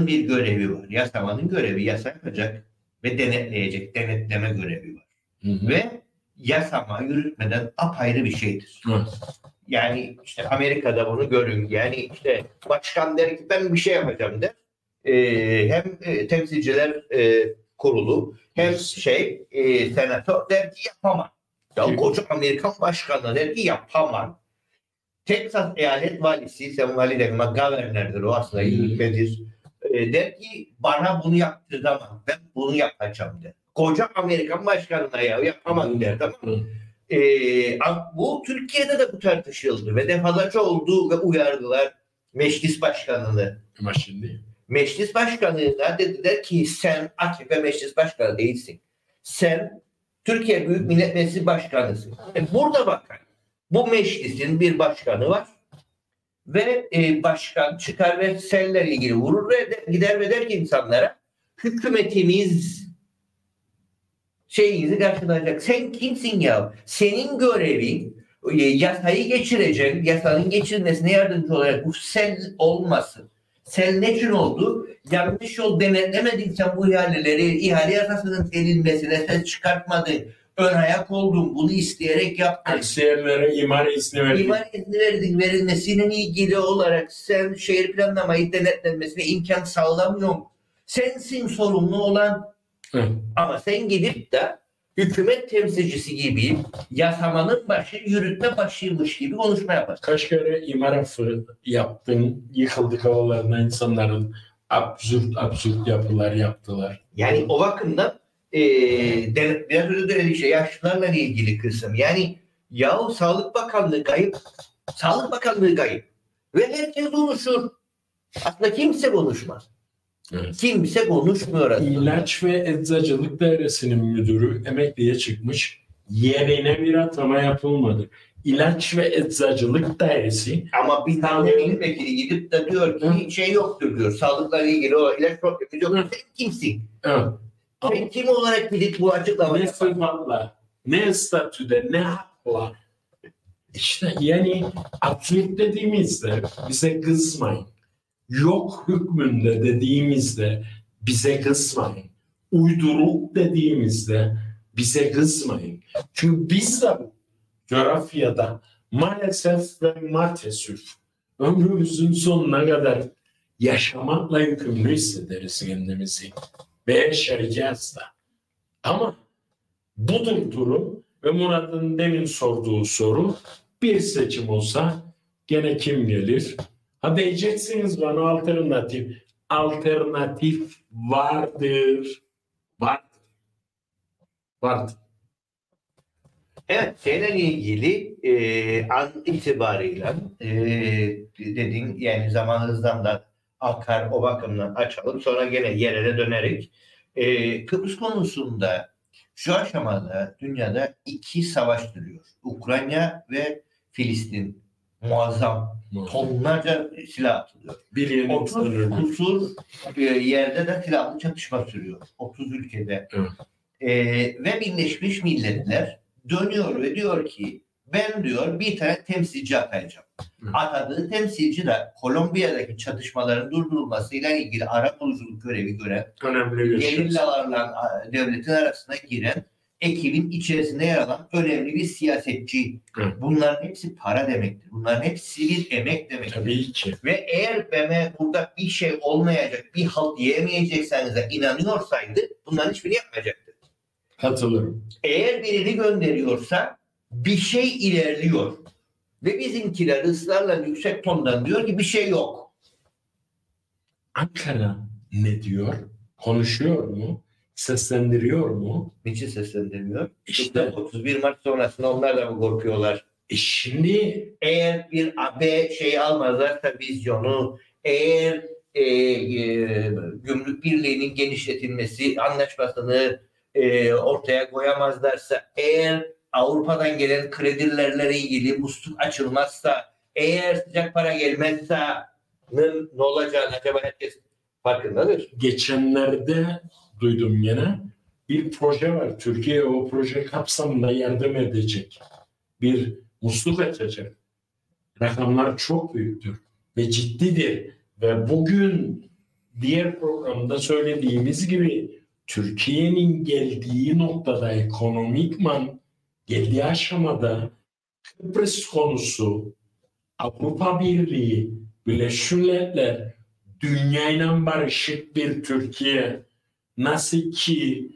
bir görevi var. Yasamanın görevi yasa yapacak ve denetleyecek, denetleme görevi var Hı hı. ve yasama yürütmeden apayrı bir şeydir. Evet. Yani işte Amerika'da bunu görün. Yani işte başkan der ki ben bir şey yapacağım der. Ee, hem e, temsilciler e, kurulu hem şey e, senatör der ki yapamam. Ya koca Amerikan başkanı der ki yapamam. Texas eyalet valisi, sen vali demek, governor'dır o aslında Hı. yürütmedir. E, der ki bana bunu yaptırtamam. Ben bunu yapacağım der. Koca Amerikan başkanına ya yapamam der tamam mı? A- bu Türkiye'de de bu tartışıldı ve defalarca oldu ve uyardılar meclis başkanını. Ama şimdi Meclis başkanına dediler ki sen AKP meclis başkanı değilsin. Sen Türkiye Büyük Millet Meclisi başkanısın. E burada bakın bu meclisin bir başkanı var ve e, başkan çıkar ve senle ilgili vurur ve de- gider ve der ki insanlara hükümetimiz şeyinizi karşılayacak. Sen kimsin ya? Senin görevin e, yasayı geçireceksin. Yasanın geçirilmesine yardımcı olarak bu sel olmasın. Sel ne için oldu? Yanlış yol denetlemedin sen bu ihaleleri. ihale yasasının verilmesine ses çıkartmadın. Ön ayak oldun. Bunu isteyerek yaptın. aksiyerlere imar izni verdik. İmar izni verdin. Verilmesiyle ilgili olarak sen şehir planlamayı denetlenmesine imkan sağlamıyorsun. Sensin sorumlu olan Evet. ama sen gidip de hükümet temsilcisi gibi yasamanın başı, yürütme başıymış gibi konuşma yaparsın. Kaç kere imar affı yaptın, yıkıldık havalarına insanların absürt absürt yapılar yaptılar. Yani o bakımdan e, biraz önce de dedik şey yaşlılarla ilgili kısım. Yani yahu Sağlık Bakanlığı kayıp. Sağlık Bakanlığı kayıp. Ve herkes konuşur. Aslında kimse konuşmaz. Evet. Kimse konuşmuyor aslında. İlaç ve Eczacılık Dairesi'nin müdürü emekliye çıkmış. Yerine bir atama yapılmadı. İlaç ve Eczacılık Dairesi Ama bir tane milletvekili gidip de diyor ki şey yoktur diyor. Sağlıkla ilgili o ilaç problemi yok. Hı. Sen kimsin? evet. Sen kim olarak gidip bu açıklamayı ne sıfatla, ne statüde, ne hakla. İşte yani absürt dediğimizde bize kızmayın. Yok hükmünde dediğimizde bize kızmayın. Uyduruk dediğimizde bize kızmayın. Çünkü biz de bu coğrafyada maalesef ve maalesef ömrümüzün sonuna kadar yaşamakla yükümlü hissederiz kendimizi. Ve yaşayacağız da. Ama budur durum ve Murat'ın demin sorduğu soru bir seçim olsa gene kim gelir? Ha diyeceksiniz bana alternatif. Alternatif vardır. Vardır. Vardır. Evet, şeyle ilgili e, an itibarıyla e, dediğin yani zaman hızdan da akar o bakımdan açalım. Sonra gene yerine dönerek e, Kıbrıs konusunda Şu aşamada dünyada iki savaş duruyor. Ukrayna ve Filistin. Muazzam. Tonlarca silah atılıyor. Bir yeni 30 sınırlı. kusur e, yerde de silahlı çatışma sürüyor. 30 ülkede. Evet. E, ve Birleşmiş Milletler dönüyor ve diyor ki ben diyor bir tane temsilci atayacağım. Evet. Atadığı temsilci de Kolombiya'daki çatışmaların durdurulmasıyla ilgili ara buluculuk görevi gören şey. gerillalarla devletin arasına giren ekibin içerisinde yer alan önemli bir siyasetçi. Evet. Bunların hepsi para demektir. Bunların hepsi bir emek demektir. Tabii ki. Ve eğer BM burada bir şey olmayacak, bir halt diyemeyecekseniz de inanıyorsaydı bunların hiçbirini yapmayacaktı. Katılırım. Eğer birini gönderiyorsa bir şey ilerliyor. Ve bizimkiler ısrarla yüksek tondan diyor ki bir şey yok. Ankara ne diyor? Konuşuyor mu? Seslendiriyor mu? Niçin seslendirmiyor? İşte 31 Mart sonrasında onlar da mı korkuyorlar? e şimdi Eğer bir AB şey almazlarsa vizyonu, eğer e, e, gümrük birliğinin genişletilmesi anlaşmasını e, ortaya koyamazlarsa, eğer Avrupa'dan gelen kredilerle ilgili musluk açılmazsa, eğer sıcak para gelmezse ne, ne olacağını acaba herkes farkındadır. geçenlerde duydum yine bir proje var. Türkiye o proje kapsamında yardım edecek. Bir musluk açacak. Rakamlar çok büyüktür ve ciddidir. Ve bugün diğer programda söylediğimiz gibi Türkiye'nin geldiği noktada ekonomikman geldiği aşamada Kıbrıs konusu Avrupa Birliği, Birleşmiş Milletler dünyayla barışık bir Türkiye nasıl ki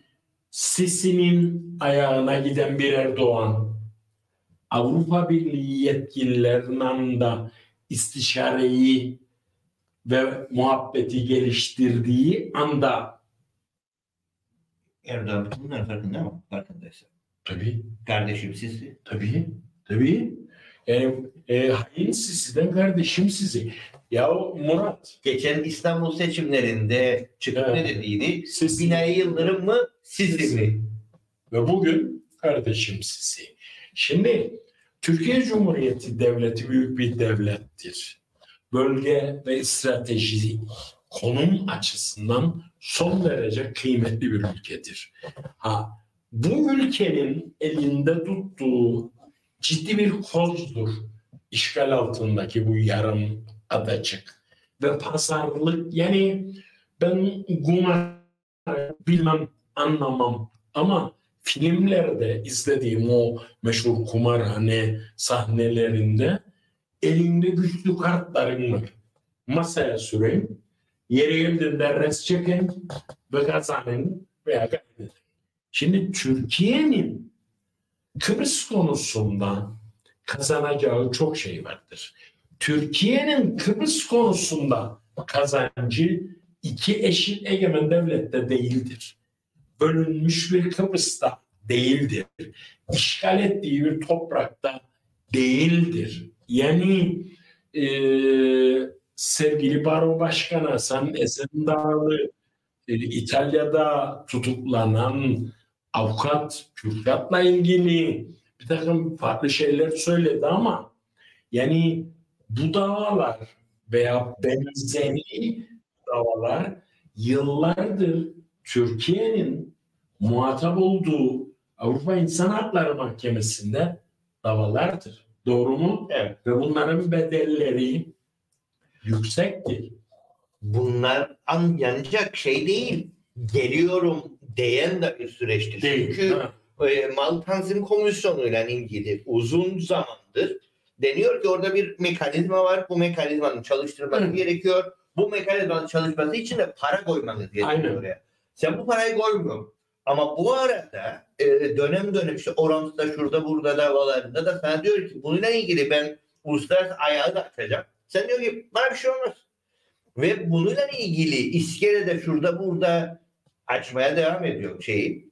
Sisi'nin ayağına giden bir Erdoğan Avrupa Birliği yetkililerinin de istişareyi ve muhabbeti geliştirdiği anda Erdoğan bunların farkında mı? Farkındaysa. tabii Kardeşim sizi. tabii tabii yani e, hain Sisi'den kardeşim sizi ya Murat Geçen İstanbul seçimlerinde çıkıp Evet. ne dediydi? Sisi Binali Yıldırım mı? Siz mi? ve bugün kardeşim sizi. Şimdi Türkiye Cumhuriyeti devleti büyük bir devlettir. Bölge ve strateji konum açısından son derece kıymetli bir ülkedir. Ha, bu ülkenin elinde tuttuğu ciddi bir kozdur işgal altındaki bu yarım adacık ve pazarlık yani ben kumar bilmem anlamam ama filmlerde izlediğim o meşhur kumarhane sahnelerinde elinde güçlü kartların var. Masaya süreyim. Yere geldiğinde res çekin ve kazanın veya kaybedin. Şimdi Türkiye'nin Kıbrıs konusunda kazanacağı çok şey vardır. Türkiye'nin Kıbrıs konusunda kazancı iki eşit egemen devlette değildir. Bölünmüş bir Kıbrıs'ta değildir. İşgal ettiği bir toprakta değildir. Yani e, sevgili Baro Başkan Hasan Esendağlı e, İtalya'da tutuklanan avukat Kürşat'la ilgili bir takım farklı şeyler söyledi ama yani bu davalar veya benzeri davalar yıllardır Türkiye'nin muhatap olduğu Avrupa İnsan Hakları Mahkemesi'nde davalardır. Doğru mu? Evet. Ve bunların bedelleri yüksektir. Bunlar ancak şey değil. Geliyorum diyen de bir süreçtir. Çünkü Ha, e, mal tanzim komisyonuyla ilgili uzun zamandır deniyor ki orada bir mekanizma var. Bu mekanizmanın çalıştırılması Hı. gerekiyor. Bu mekanizmanın çalışması için de para koymanız gerekiyor Aynen. oraya. Sen bu parayı koymuyorsun. Ama bu arada e, dönem dönem işte Orams'ta şurada burada davalarında da sana diyor ki bununla ilgili ben uluslararası ayağı da açacağım. Sen diyor ki bana bir şey olmaz. Ve bununla ilgili iskelede şurada burada açmaya devam ediyor şeyi.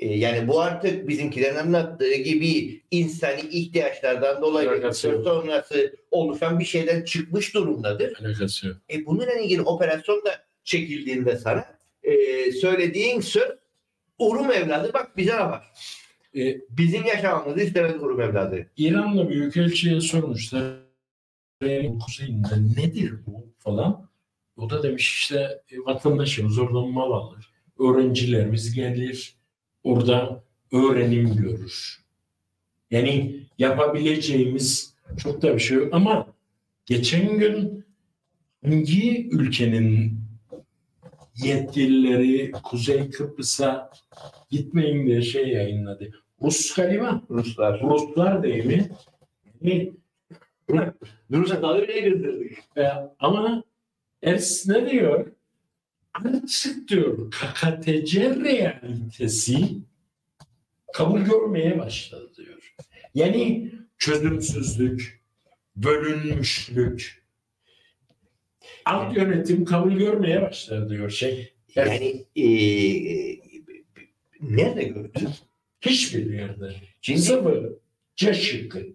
E, yani bu artık bizimkilerin anlattığı gibi insani ihtiyaçlardan dolayı yok. sonrası oluşan bir şeyden çıkmış durumdadır. alakası yok. E, bununla ilgili operasyon da çekildiğinde sana e, söylediğin söz Urum evladı bak bize ne var? E, Bizim yaşamamızı istemedi Urum evladı. İranlı büyükelçiye sormuşlar. "Suriye'nin Kuzeyinde nedir bu falan. O da demiş işte e, vatandaşımız oradan mal alır. Öğrencilerimiz gelir. Orada öğrenim görür. Yani yapabileceğimiz çok da bir şey yok. Ama geçen gün hangi ülkenin yetkilileri Kuzey Kıbrıs'a gitmeyin diye şey yayınladı. Rus galiba. Ruslar. Ruslar değil mi? Yani, Ruslar öyle gönderdik. e, ama Ers ne diyor? Diyor KKTC realitesi kabul görmeye başladı diyor. Yani çözümsüzlük, bölünmüşlük, alt yönetim kabul görmeye başladı diyor şey. Yani e, nerede gördün? Hiçbir yerde. Şimdi Sıfır. C şıkkı.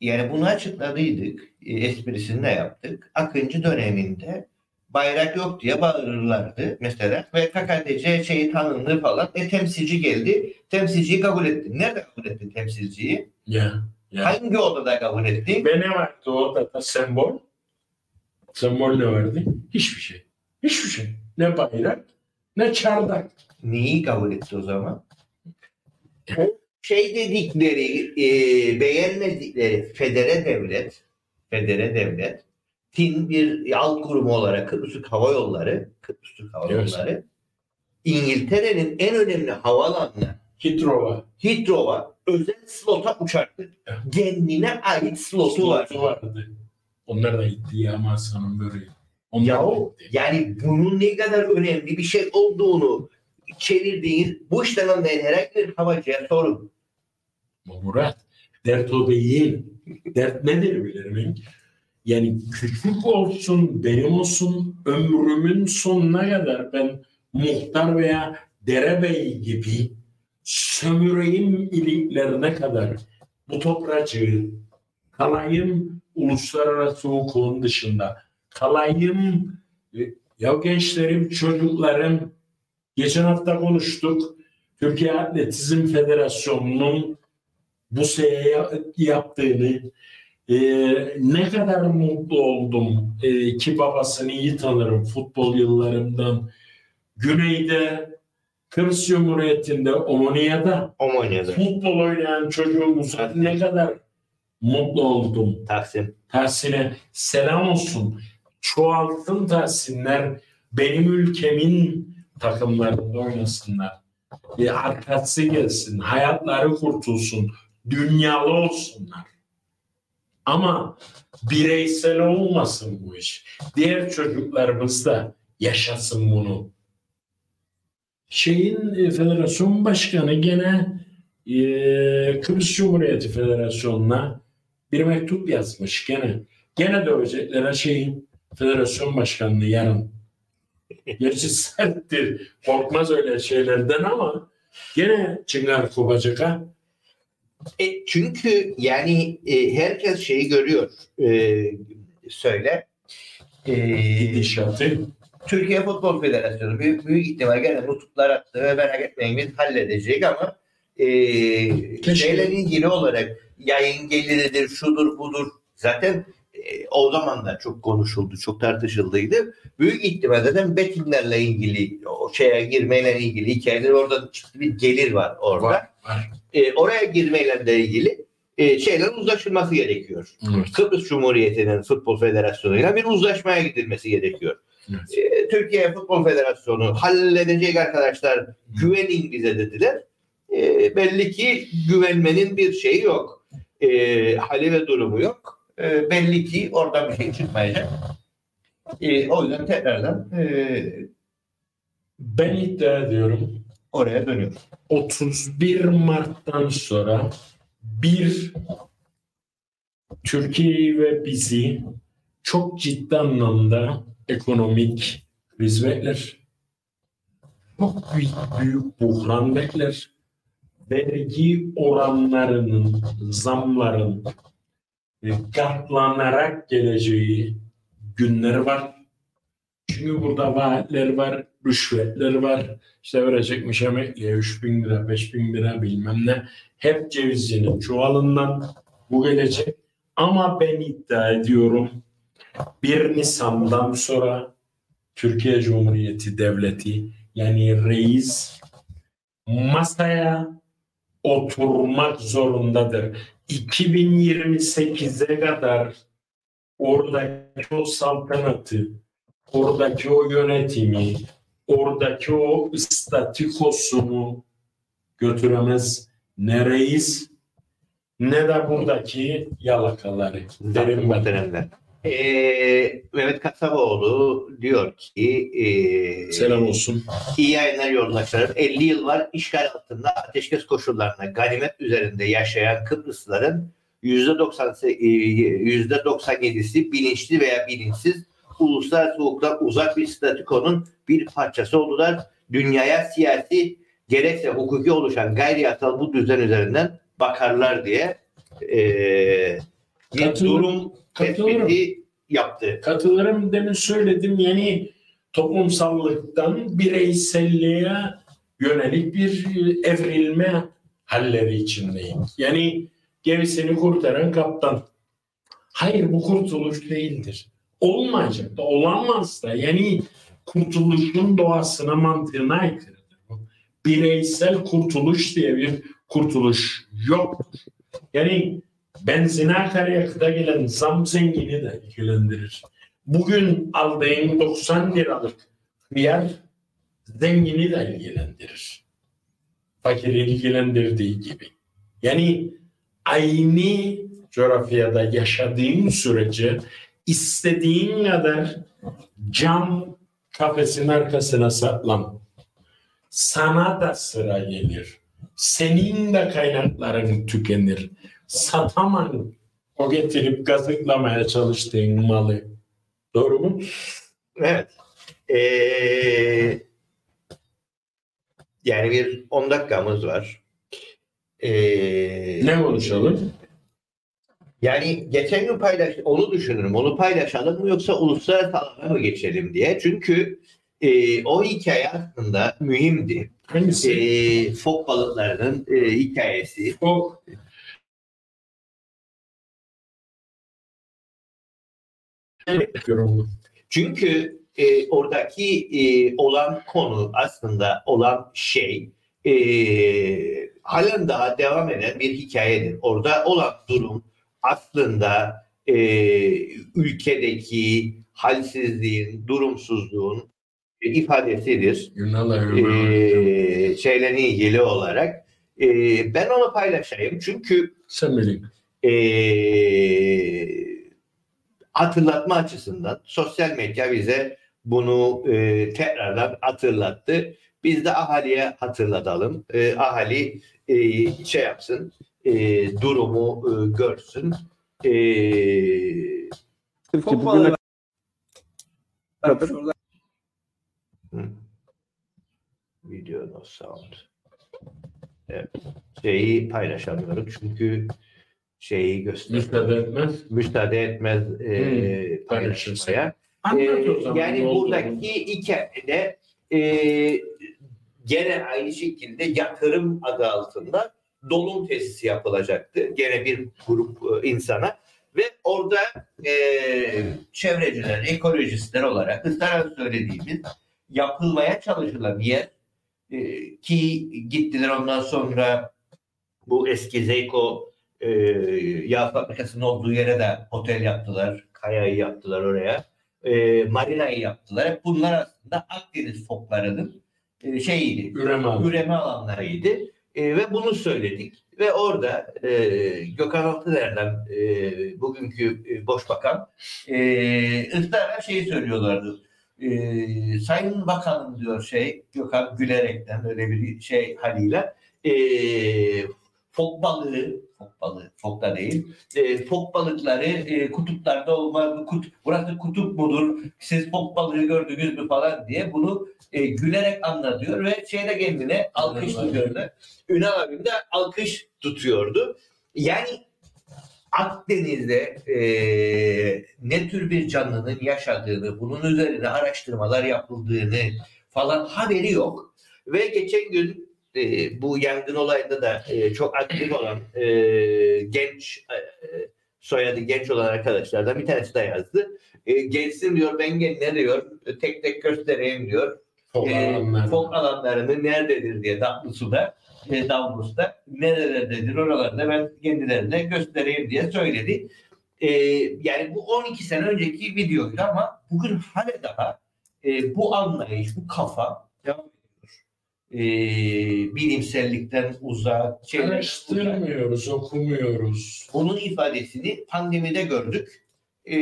yani bunu açıkladıydık. E, esprisini de yaptık. Akıncı döneminde bayrak yok diye bağırırlardı mesela. Ve KKTC şeyi tanındı falan. E temsilci geldi. Temsilciyi kabul etti. Nerede kabul ettin temsilciyi? Ya. ya. Hangi odada kabul ettin? Ve ne vardı orada da sembol? Sembol ne vardı? Hiçbir şey. Hiçbir şey. Ne bayrak, ne çardak. Neyi kabul etti o zaman? Şey dedikleri, e, beğenmedikleri federe devlet, federe devlet, Tin bir alt kurumu olarak Kıbrıs Türk Hava Yolları, Kıbrıs Türk Hava Evet. Yolları, İngiltere'nin en önemli havaalanına Hitrova. Hithrow'a özel slota uçaktı. Kendine ait slotu var. vardı. Onlar da gitti ya Amasya'nın böreği. Onlar Ya o-. Yani bunun ne kadar önemli bir şey olduğunu çevirdiğiniz bu işten anlayan herhangi bir havacıya sorun. Murat, dert o değil. Dert nedir bilir miyim? Yani küçük olsun, benim olsun, ömrümün sonuna kadar ben muhtar veya derebey gibi sömüreyim iliklerine kadar bu topracığı kalayım uluslararası hukukun dışında kalayım e, ya gençlerim, çocuklarım geçen hafta konuştuk Türkiye Atletizm Federasyonu'nun bu seye yaptığını e, ne kadar mutlu oldum e, ki babasını iyi tanırım futbol yıllarımdan. Güneyde Kıbrıs Cumhuriyeti'nde Omonya'da Omonya'da. futbol oynayan çocuğumuza ne kadar mutlu oldum. Taksim. Tersine selam olsun. Çoğaltın Tahsinler benim ülkemin takımlarında oynasınlar. E, arkası gelsin, hayatları kurtulsun, dünyalı olsunlar. Ama bireysel olmasın bu iş. Diğer çocuklarımız da yaşasın bunu. Şeyin e, federasyon başkanı gene e, Kıbrıs Cumhuriyeti Federasyonu'na bir mektup yazmış gene. Gene dövecekler şeyin federasyon başkanlığı yarın. Gerçi serttir. Korkmaz öyle şeylerden ama gene çıngar kopacak ha. E, çünkü yani e, herkes şeyi görüyor. E, söyle. E, Gidişatı. Türkiye Futbol Federasyonu büyük, büyük ihtimal gene nutuklar attı ve merak etmeyin biz halledecek ama e, şeyle ilgili olarak yayın geliridir, şudur budur. Zaten e, o zaman da çok konuşuldu, çok tartışıldıydı. Büyük ihtimal zaten bettinglerle ilgili, o şeye girmeyle ilgili hikayeler orada bir gelir var orada. Var, var. E, oraya girmeyle de ilgili e, şeylerin uzlaşılması gerekiyor. Evet. Kıbrıs Cumhuriyeti'nin Futbol Federasyonu'yla bir uzlaşmaya gidilmesi gerekiyor. Evet. E, Türkiye Futbol Federasyonu halledecek arkadaşlar güvenin bize dediler. E, belli ki güvenmenin bir şeyi yok. E, hali ve durumu yok. E, belli ki oradan bir şey çıkmayacak. E, o yüzden tekrardan e, Ben iddia ediyorum oraya dönüyoruz. 31 Mart'tan sonra bir Türkiye'yi ve bizi çok ciddi anlamda ekonomik kriz bekler. Çok büyük, büyük buhran bekler. Vergi oranlarının, zamların katlanarak geleceği günler var. Çünkü burada vaatler var, rüşvetler var. İşte verecekmiş emekliye 3 bin lira, 5 bin lira bilmem ne. Hep cevizcinin çuvalından bu gelecek. Ama ben iddia ediyorum 1 Nisan'dan sonra Türkiye Cumhuriyeti Devleti yani reis masaya oturmak zorundadır. 2028'e kadar oradaki o saltanatı, oradaki o yönetimi, oradaki o statükosunu götüremez ne reis ne de buradaki yalakaları. Derim ben. Muhteremler. Ee, Mehmet Kasaboğlu diyor ki e, Selam olsun. İyi yayınlar yoldaşlarım. 50 yıl var işgal altında ateşkes koşullarında ganimet üzerinde yaşayan Kıbrıslıların %90'sı, e, %97'si bilinçli veya bilinçsiz uluslararası hukuktan uzak bir statükonun bir parçası oldular. Dünyaya siyasi gerekse hukuki oluşan gayri yasal bu düzen üzerinden bakarlar diye e, bir Katılıyorum. durum Katılıyorum. tespiti yaptı. Katılırım demin söyledim yani toplumsallıktan bireyselliğe yönelik bir evrilme halleri içindeyim. Yani gemisini kurtaran kaptan. Hayır bu kurtuluş değildir. Olmayacak da olamaz da yani kurtuluşun doğasına mantığına aykırıdır. Bireysel kurtuluş diye bir kurtuluş yoktur. Yani benzine akaryakıta gelen zam zengini de ilgilendirir. Bugün aldığın 90 liralık yer zengini de ilgilendirir. Fakiri ilgilendirdiği gibi. Yani aynı coğrafyada yaşadığın sürece istediğin kadar cam kafesin arkasına saklan. Sana da sıra gelir. Senin de kaynakların tükenir. Satamam o getirip gazıklamaya çalıştığın malı. Doğru mu? Evet. Ee, yani bir 10 dakikamız var. Ee, Ne konuşalım? Yani geçen gün paylaş, onu düşünürüm. Onu paylaşalım mı yoksa uluslararası alana mı geçelim diye. Çünkü e, o hikaye aslında mühimdi. Hangisi? E, fok balıklarının e, hikayesi. Yorumlu. Çünkü e, oradaki e, olan konu aslında olan şey e, halen daha devam eden bir hikayedir. Orada olan durum aslında e, ülkedeki halsizliğin, durumsuzluğun e, ifadesidir. Yunanlar E, şeylerle ilgili olarak. E, ben onu paylaşayım çünkü Sen bilin. e, hatırlatma açısından sosyal medya bize bunu e, tekrardan hatırlattı. Biz de ahaliye hatırlatalım. E, ahali e, şey yapsın, e, durumu e, görsün. E, Çok bugüne kadar video no sound. Evet. Şeyi paylaşamıyorum çünkü şeyi gösteriyor. Müsaade etmez. müsaade etmez e, Hmm, o zaman. yani buradaki hikayede e, gene aynı şekilde yatırım adı altında dolum tesisi yapılacaktı. Gene bir grup e, insana ve orada e, çevreciler, ekolojistler olarak ısrarla söylediğimiz yapılmaya çalışılan yer e, ki gittiler ondan sonra bu eski Zeyko e, yağ fabrikasının olduğu yere de otel yaptılar. Kayayı yaptılar oraya. E, marinayı yaptılar. Bunlar aslında Akdeniz foklarının e, şeyiydi. Üreme. Üreme alanlarıydı. E, ve bunu söyledik. Ve orada e, Gökhan Altıner'den e, bugünkü e, boş bakan e, ısrarla şeyi söylüyorlardı. E, Sayın Bakanım diyor şey Gökhan gülerekten öyle bir şey haliyle e, fok balığı fok balığı fok da değil e, fok balıkları e, kutuplarda olmaz kut, burası kutup mudur siz fok balığı gördünüz mü falan diye bunu e, gülerek anlatıyor ve şeyde kendine alkış tutuyordu. Ünal abim de alkış tutuyordu. Yani Akdeniz'de e, ne tür bir canlının yaşadığını, bunun üzerine araştırmalar yapıldığını falan haberi yok. Ve geçen gün e, bu yangın olayında da e, çok aktif olan e, genç e, soyadı genç olan arkadaşlardan bir tanesi de yazdı. E, gelsin diyor ben gel ne diyor tek tek göstereyim diyor. Fok E, alanlar. fok alanlarını nerededir diye Davlus'ta, e, Davlus'ta nerelerdedir oralarda ben kendilerine göstereyim diye söyledi. E, yani bu 12 sene önceki videoydu ama bugün hala daha e, bu anlayış, bu kafa devam. E, bilimsellikten uzak, uzak. Araştırmıyoruz, okumuyoruz. Bunun ifadesini pandemide gördük. E,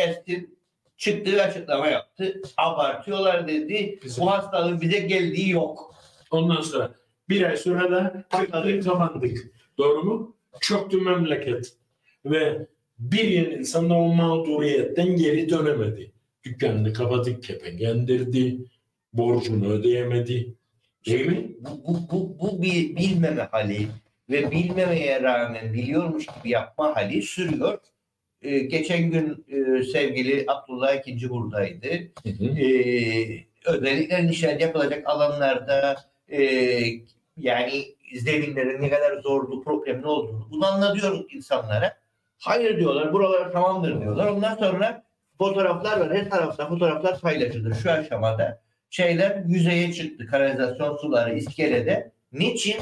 Ersin çıktı açıklama yaptı. Abartıyorlar dedi. Bizim- Bu hastalığın bize geldiği yok. Ondan sonra bir ay sonra da tıkladık kapandık. Doğru mu? Çöktü memleket. Ve bir yıl insan da o mağduriyetten geri dönemedi. Dükkanını kapatıp kepengendirdi. Borcunu ödeyemedi. Mi? Bu, bu, bu, bu bir bilmeme hali ve bilmemeye rağmen biliyormuş gibi yapma hali sürüyor. E, geçen gün e, sevgili Abdullah ikinci buradaydı. e, özellikle nişan yapılacak alanlarda e, yani zeminlerin ne kadar zorlu, problemli olduğunu bunu anlatıyoruz insanlara. Hayır diyorlar, buralar tamamdır diyorlar. Ondan sonra fotoğraflar var. Her tarafta fotoğraflar paylaşılır şu aşamada. Şeyler yüzeye çıktı. Kanalizasyon suları iskelede. Niçin?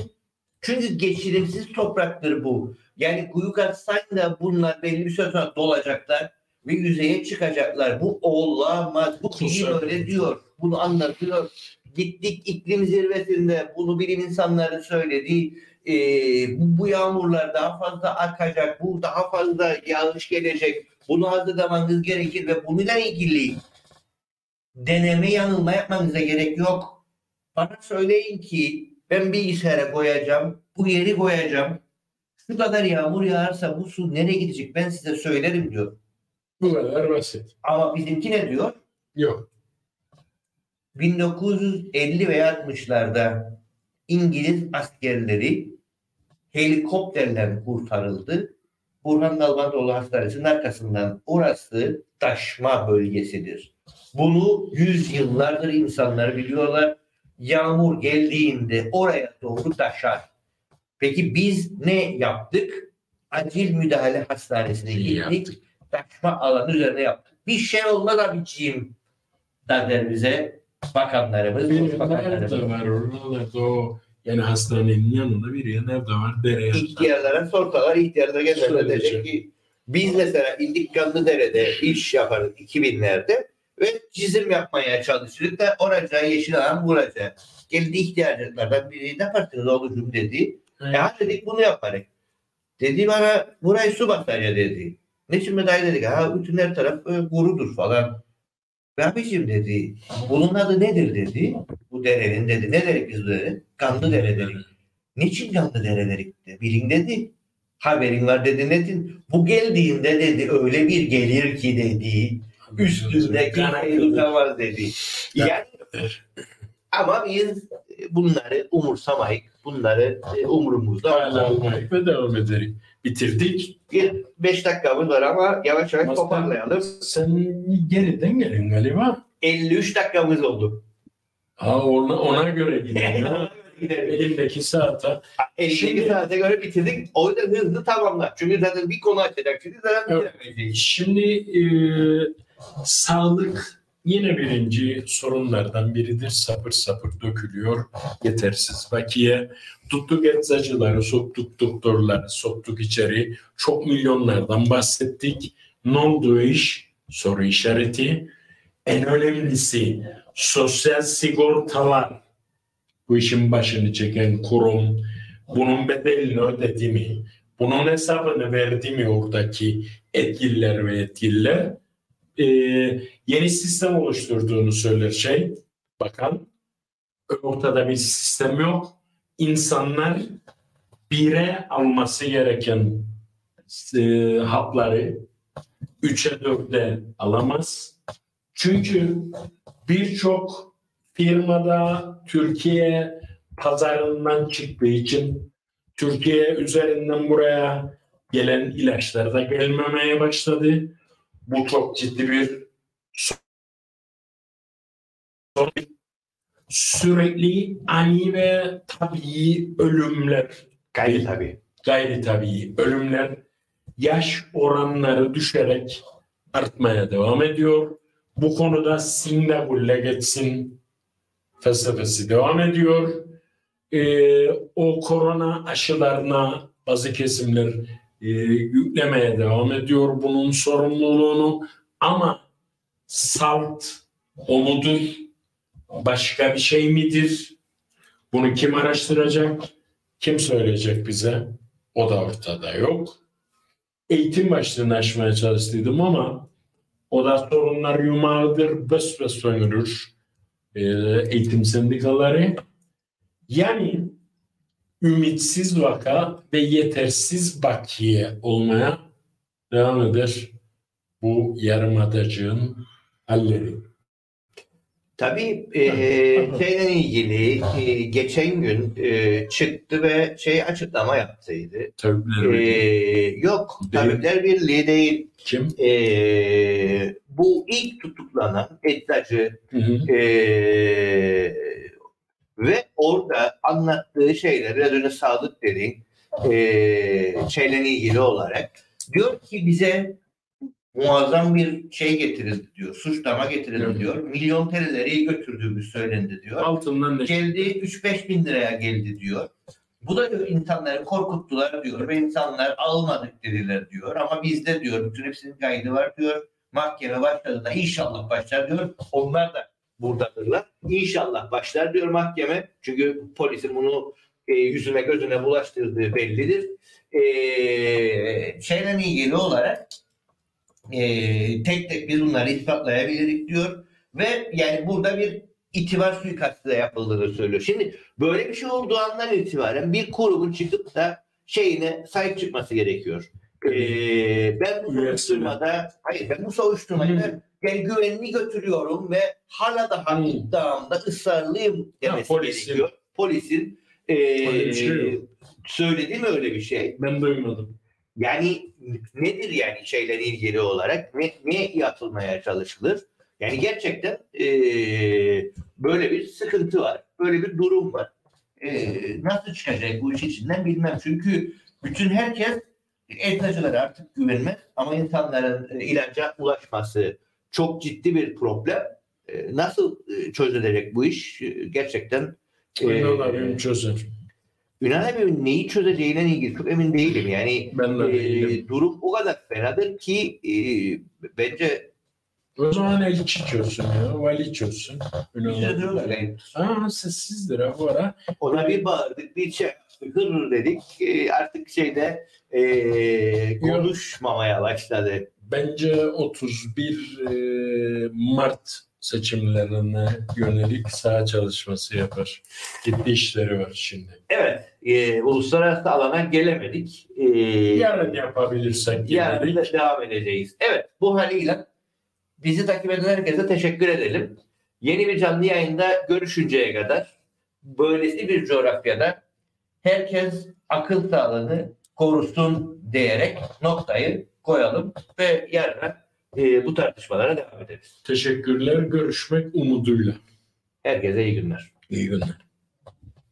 Çünkü geçirimsiz topraktır bu. Yani kuyu kazsan da bunlar belli bir süre sonra dolacaklar ve yüzeye çıkacaklar. Bu olamaz. Bu Kusura öyle diyor. Bunu anlatıyor. Gittik iklim zirvesinde bunu bilim insanları söyledi. Ee, bu, bu yağmurlar daha fazla akacak. Bu daha fazla yağış gelecek. Bunu hazırlamanız gerekir ve bununla ilgili deneme yanılma yapmanıza gerek yok. Bana söyleyin ki ben bilgisayara koyacağım. Bu yeri koyacağım. Şu kadar yağmur yağarsa bu su nereye gidecek ben size söylerim diyor. Bu kadar basit. Ama bizimki ne diyor? Yok. 1950 ve 60'larda İngiliz askerleri helikopterle kurtarıldı. Burhan Dalmatoğlu Hastanesi'nin arkasından orası taşma bölgesidir. Bunu yüz yıllardır insanlar biliyorlar. Yağmur geldiğinde oraya doğru taşar. Peki biz ne yaptık? Acil müdahale hastanesine gittik. Taşma alanı üzerine yaptık. Bir şey olmaz abiciğim derler bize bakanlarımız, Bir bakanlarımız. nerede var oralarda o yani hastanenin yanında bir yer nerede var? Dere. İhtiyarlara sorsalar ihtiyarlara gelirler diyecek ki biz mesela İndik Kanlıdere'de iş yaparız 2000'lerde ve çizim yapmaya çalışırdık da oraca yeşil alan vuracak. Geldi ihtiyarlardan biri ne yaparsınız oğlucum dedi. Evet. E ha dedik bunu yaparız. Dedi bana burayı su basar ya dedi. Ne şimdi dayı dedik ha bütün her taraf e, kurudur falan. Ve abiciğim dedi bunun adı nedir dedi. Bu derenin dedi. Ne dedik biz derenin? Kanlı dere dedik. Niçin canlı dere dedik de. Bilin dedi. Haberin var dedi nedir? Bu geldiğinde dedi öyle bir gelir ki dedi. Üstünde kimseyi tutamaz dedi. Yani ama biz bunları umursamayık. Bunları e, umurumuzda almayıp ve devam ederiz. Bitirdik. Bir beş dakikamız var ama yavaş yavaş toparlayalım. Sen geriden gelin galiba. 53 dakikamız oldu. Ha ona, ona göre gidelim. Elimdeki saate. 52 saate göre bitirdik. O yüzden hızlı tamamla. Çünkü zaten bir konu açacak. Şimdi zaten Evet. Şimdi e, sağlık yine birinci sorunlardan biridir. Sapır sapır dökülüyor. Yetersiz bakiye. Tuttuk eczacıları, soktuk doktorları, soktuk içeri. Çok milyonlardan bahsettik. Ne oldu iş? Soru işareti. En önemlisi sosyal sigortalar. Bu işin başını çeken kurum bunun bedelini ödedi mi? Bunun hesabını verdi mi oradaki etkililer ve yetkililer? Ee, yeni sistem oluşturduğunu söyler şey bakan. Ortada bir sistem yok. İnsanlar bire alması gereken e, hapları üçe dörde alamaz. Çünkü birçok firmada Türkiye pazarından çıktığı için Türkiye üzerinden buraya gelen ilaçlar da gelmemeye başladı. Bu çok ciddi bir sorun. Sürekli ani ve tabii ölümler Gayri tabii. gayri tabii ölümler yaş oranları düşerek artmaya devam ediyor. Bu konuda Singapur'la geçsin felsefesi devam ediyor. Ee, o korona aşılarına bazı kesimler e, yüklemeye devam ediyor bunun sorumluluğunu ama salt o mudur? Başka bir şey midir? Bunu kim araştıracak? Kim söyleyecek bize? O da ortada yok. Eğitim başlığını açmaya çalıştıydım ama o da sorunlar yumağıdır, bes bes sömürür e, eğitim sendikaları. Yani ümitsiz vaka ve yetersiz bakiye olmaya devam eder bu yarımadacığın halleri. Tabii e, şeyle ilgili e, geçen gün e, çıktı ve şey açıklama yaptıydı. Tabipler E, yok, Değil. Tabipler Birliği değil. Kim? E, bu ilk tutuklanan hı. e, ve orada anlattığı şeyler, biraz önce sağlık dediğin e, şeyle ilgili olarak diyor ki bize muazzam bir şey getirildi diyor. Suçlama getirildi Evet. diyor. Milyon TL'leri götürdüğümüz söylendi diyor. Altından ne? Geldi 3-5 bin liraya geldi diyor. Bu da diyor, insanları korkuttular diyor ve insanlar almadık dediler diyor. Ama bizde diyor bütün hepsinin kaydı var diyor. Mahkeme başladı da inşallah başlar diyor. Onlar da buradadırlar. İnşallah başlar diyor mahkeme. Çünkü polisin bunu e, yüzüne gözüne bulaştırdığı bellidir. E, şeyle ilgili olarak e, tek tek biz bunları ispatlayabiliriz diyor. Ve yani burada bir itibar suikastı da yapıldığını söylüyor. Şimdi böyle bir şey olduğu andan itibaren bir kurumun çıkıp da şeyine sahip çıkması gerekiyor. Ee, ben bu soruşturmada hayır ben bu soruşturmada yani güvenli götürüyorum ve hala daha Hı. iddiamda ısrarlıyım demesi polisin. gerekiyor. Polisin ee, bir şey yok. söyledi mi öyle bir şey? Ben duymadım. Yani nedir yani şeyle ilgili olarak ne, ne yapılmaya çalışılır? Yani gerçekten eee, böyle bir sıkıntı var. Böyle bir durum var. Eee, nasıl çıkacak bu iş içinden bilmem. Çünkü bütün herkes eczacılara artık güvenmez. Ama insanların e, ilaca ulaşması çok ciddi bir problem. E, nasıl e, çözülecek bu iş? E, gerçekten Ünal abim çözer. Ünal abimin neyi çözeceğine ilgili çok emin değilim. Yani Ben de değilim. durum o kadar fenadır ki e, bence O zaman elçi çözsün ya. Vali çözsün. Ünal abi. Aa sessizdir ha bu ara. ona bir bağırdık bir şey hırr dedik E, artık şeyde e, konuşmamaya başladı. Bence 31 e, Mart seçimlerine yönelik saha çalışması yapar. Ciddi işleri var şimdi. Evet e, uluslararası alana gelemedik. E, Yarın yapabilirsek yarın da devam edeceğiz. Evet bu haliyle bizi takip eden herkese teşekkür edelim. Yeni bir canlı yayında görüşünceye kadar böylesi bir coğrafyada herkes akıl sağlığını korusun diyerek noktayı koyalım ve yarın e, bu tartışmalara devam ederiz. Teşekkürler. Görüşmek umuduyla. Herkese iyi günler. İyi günler.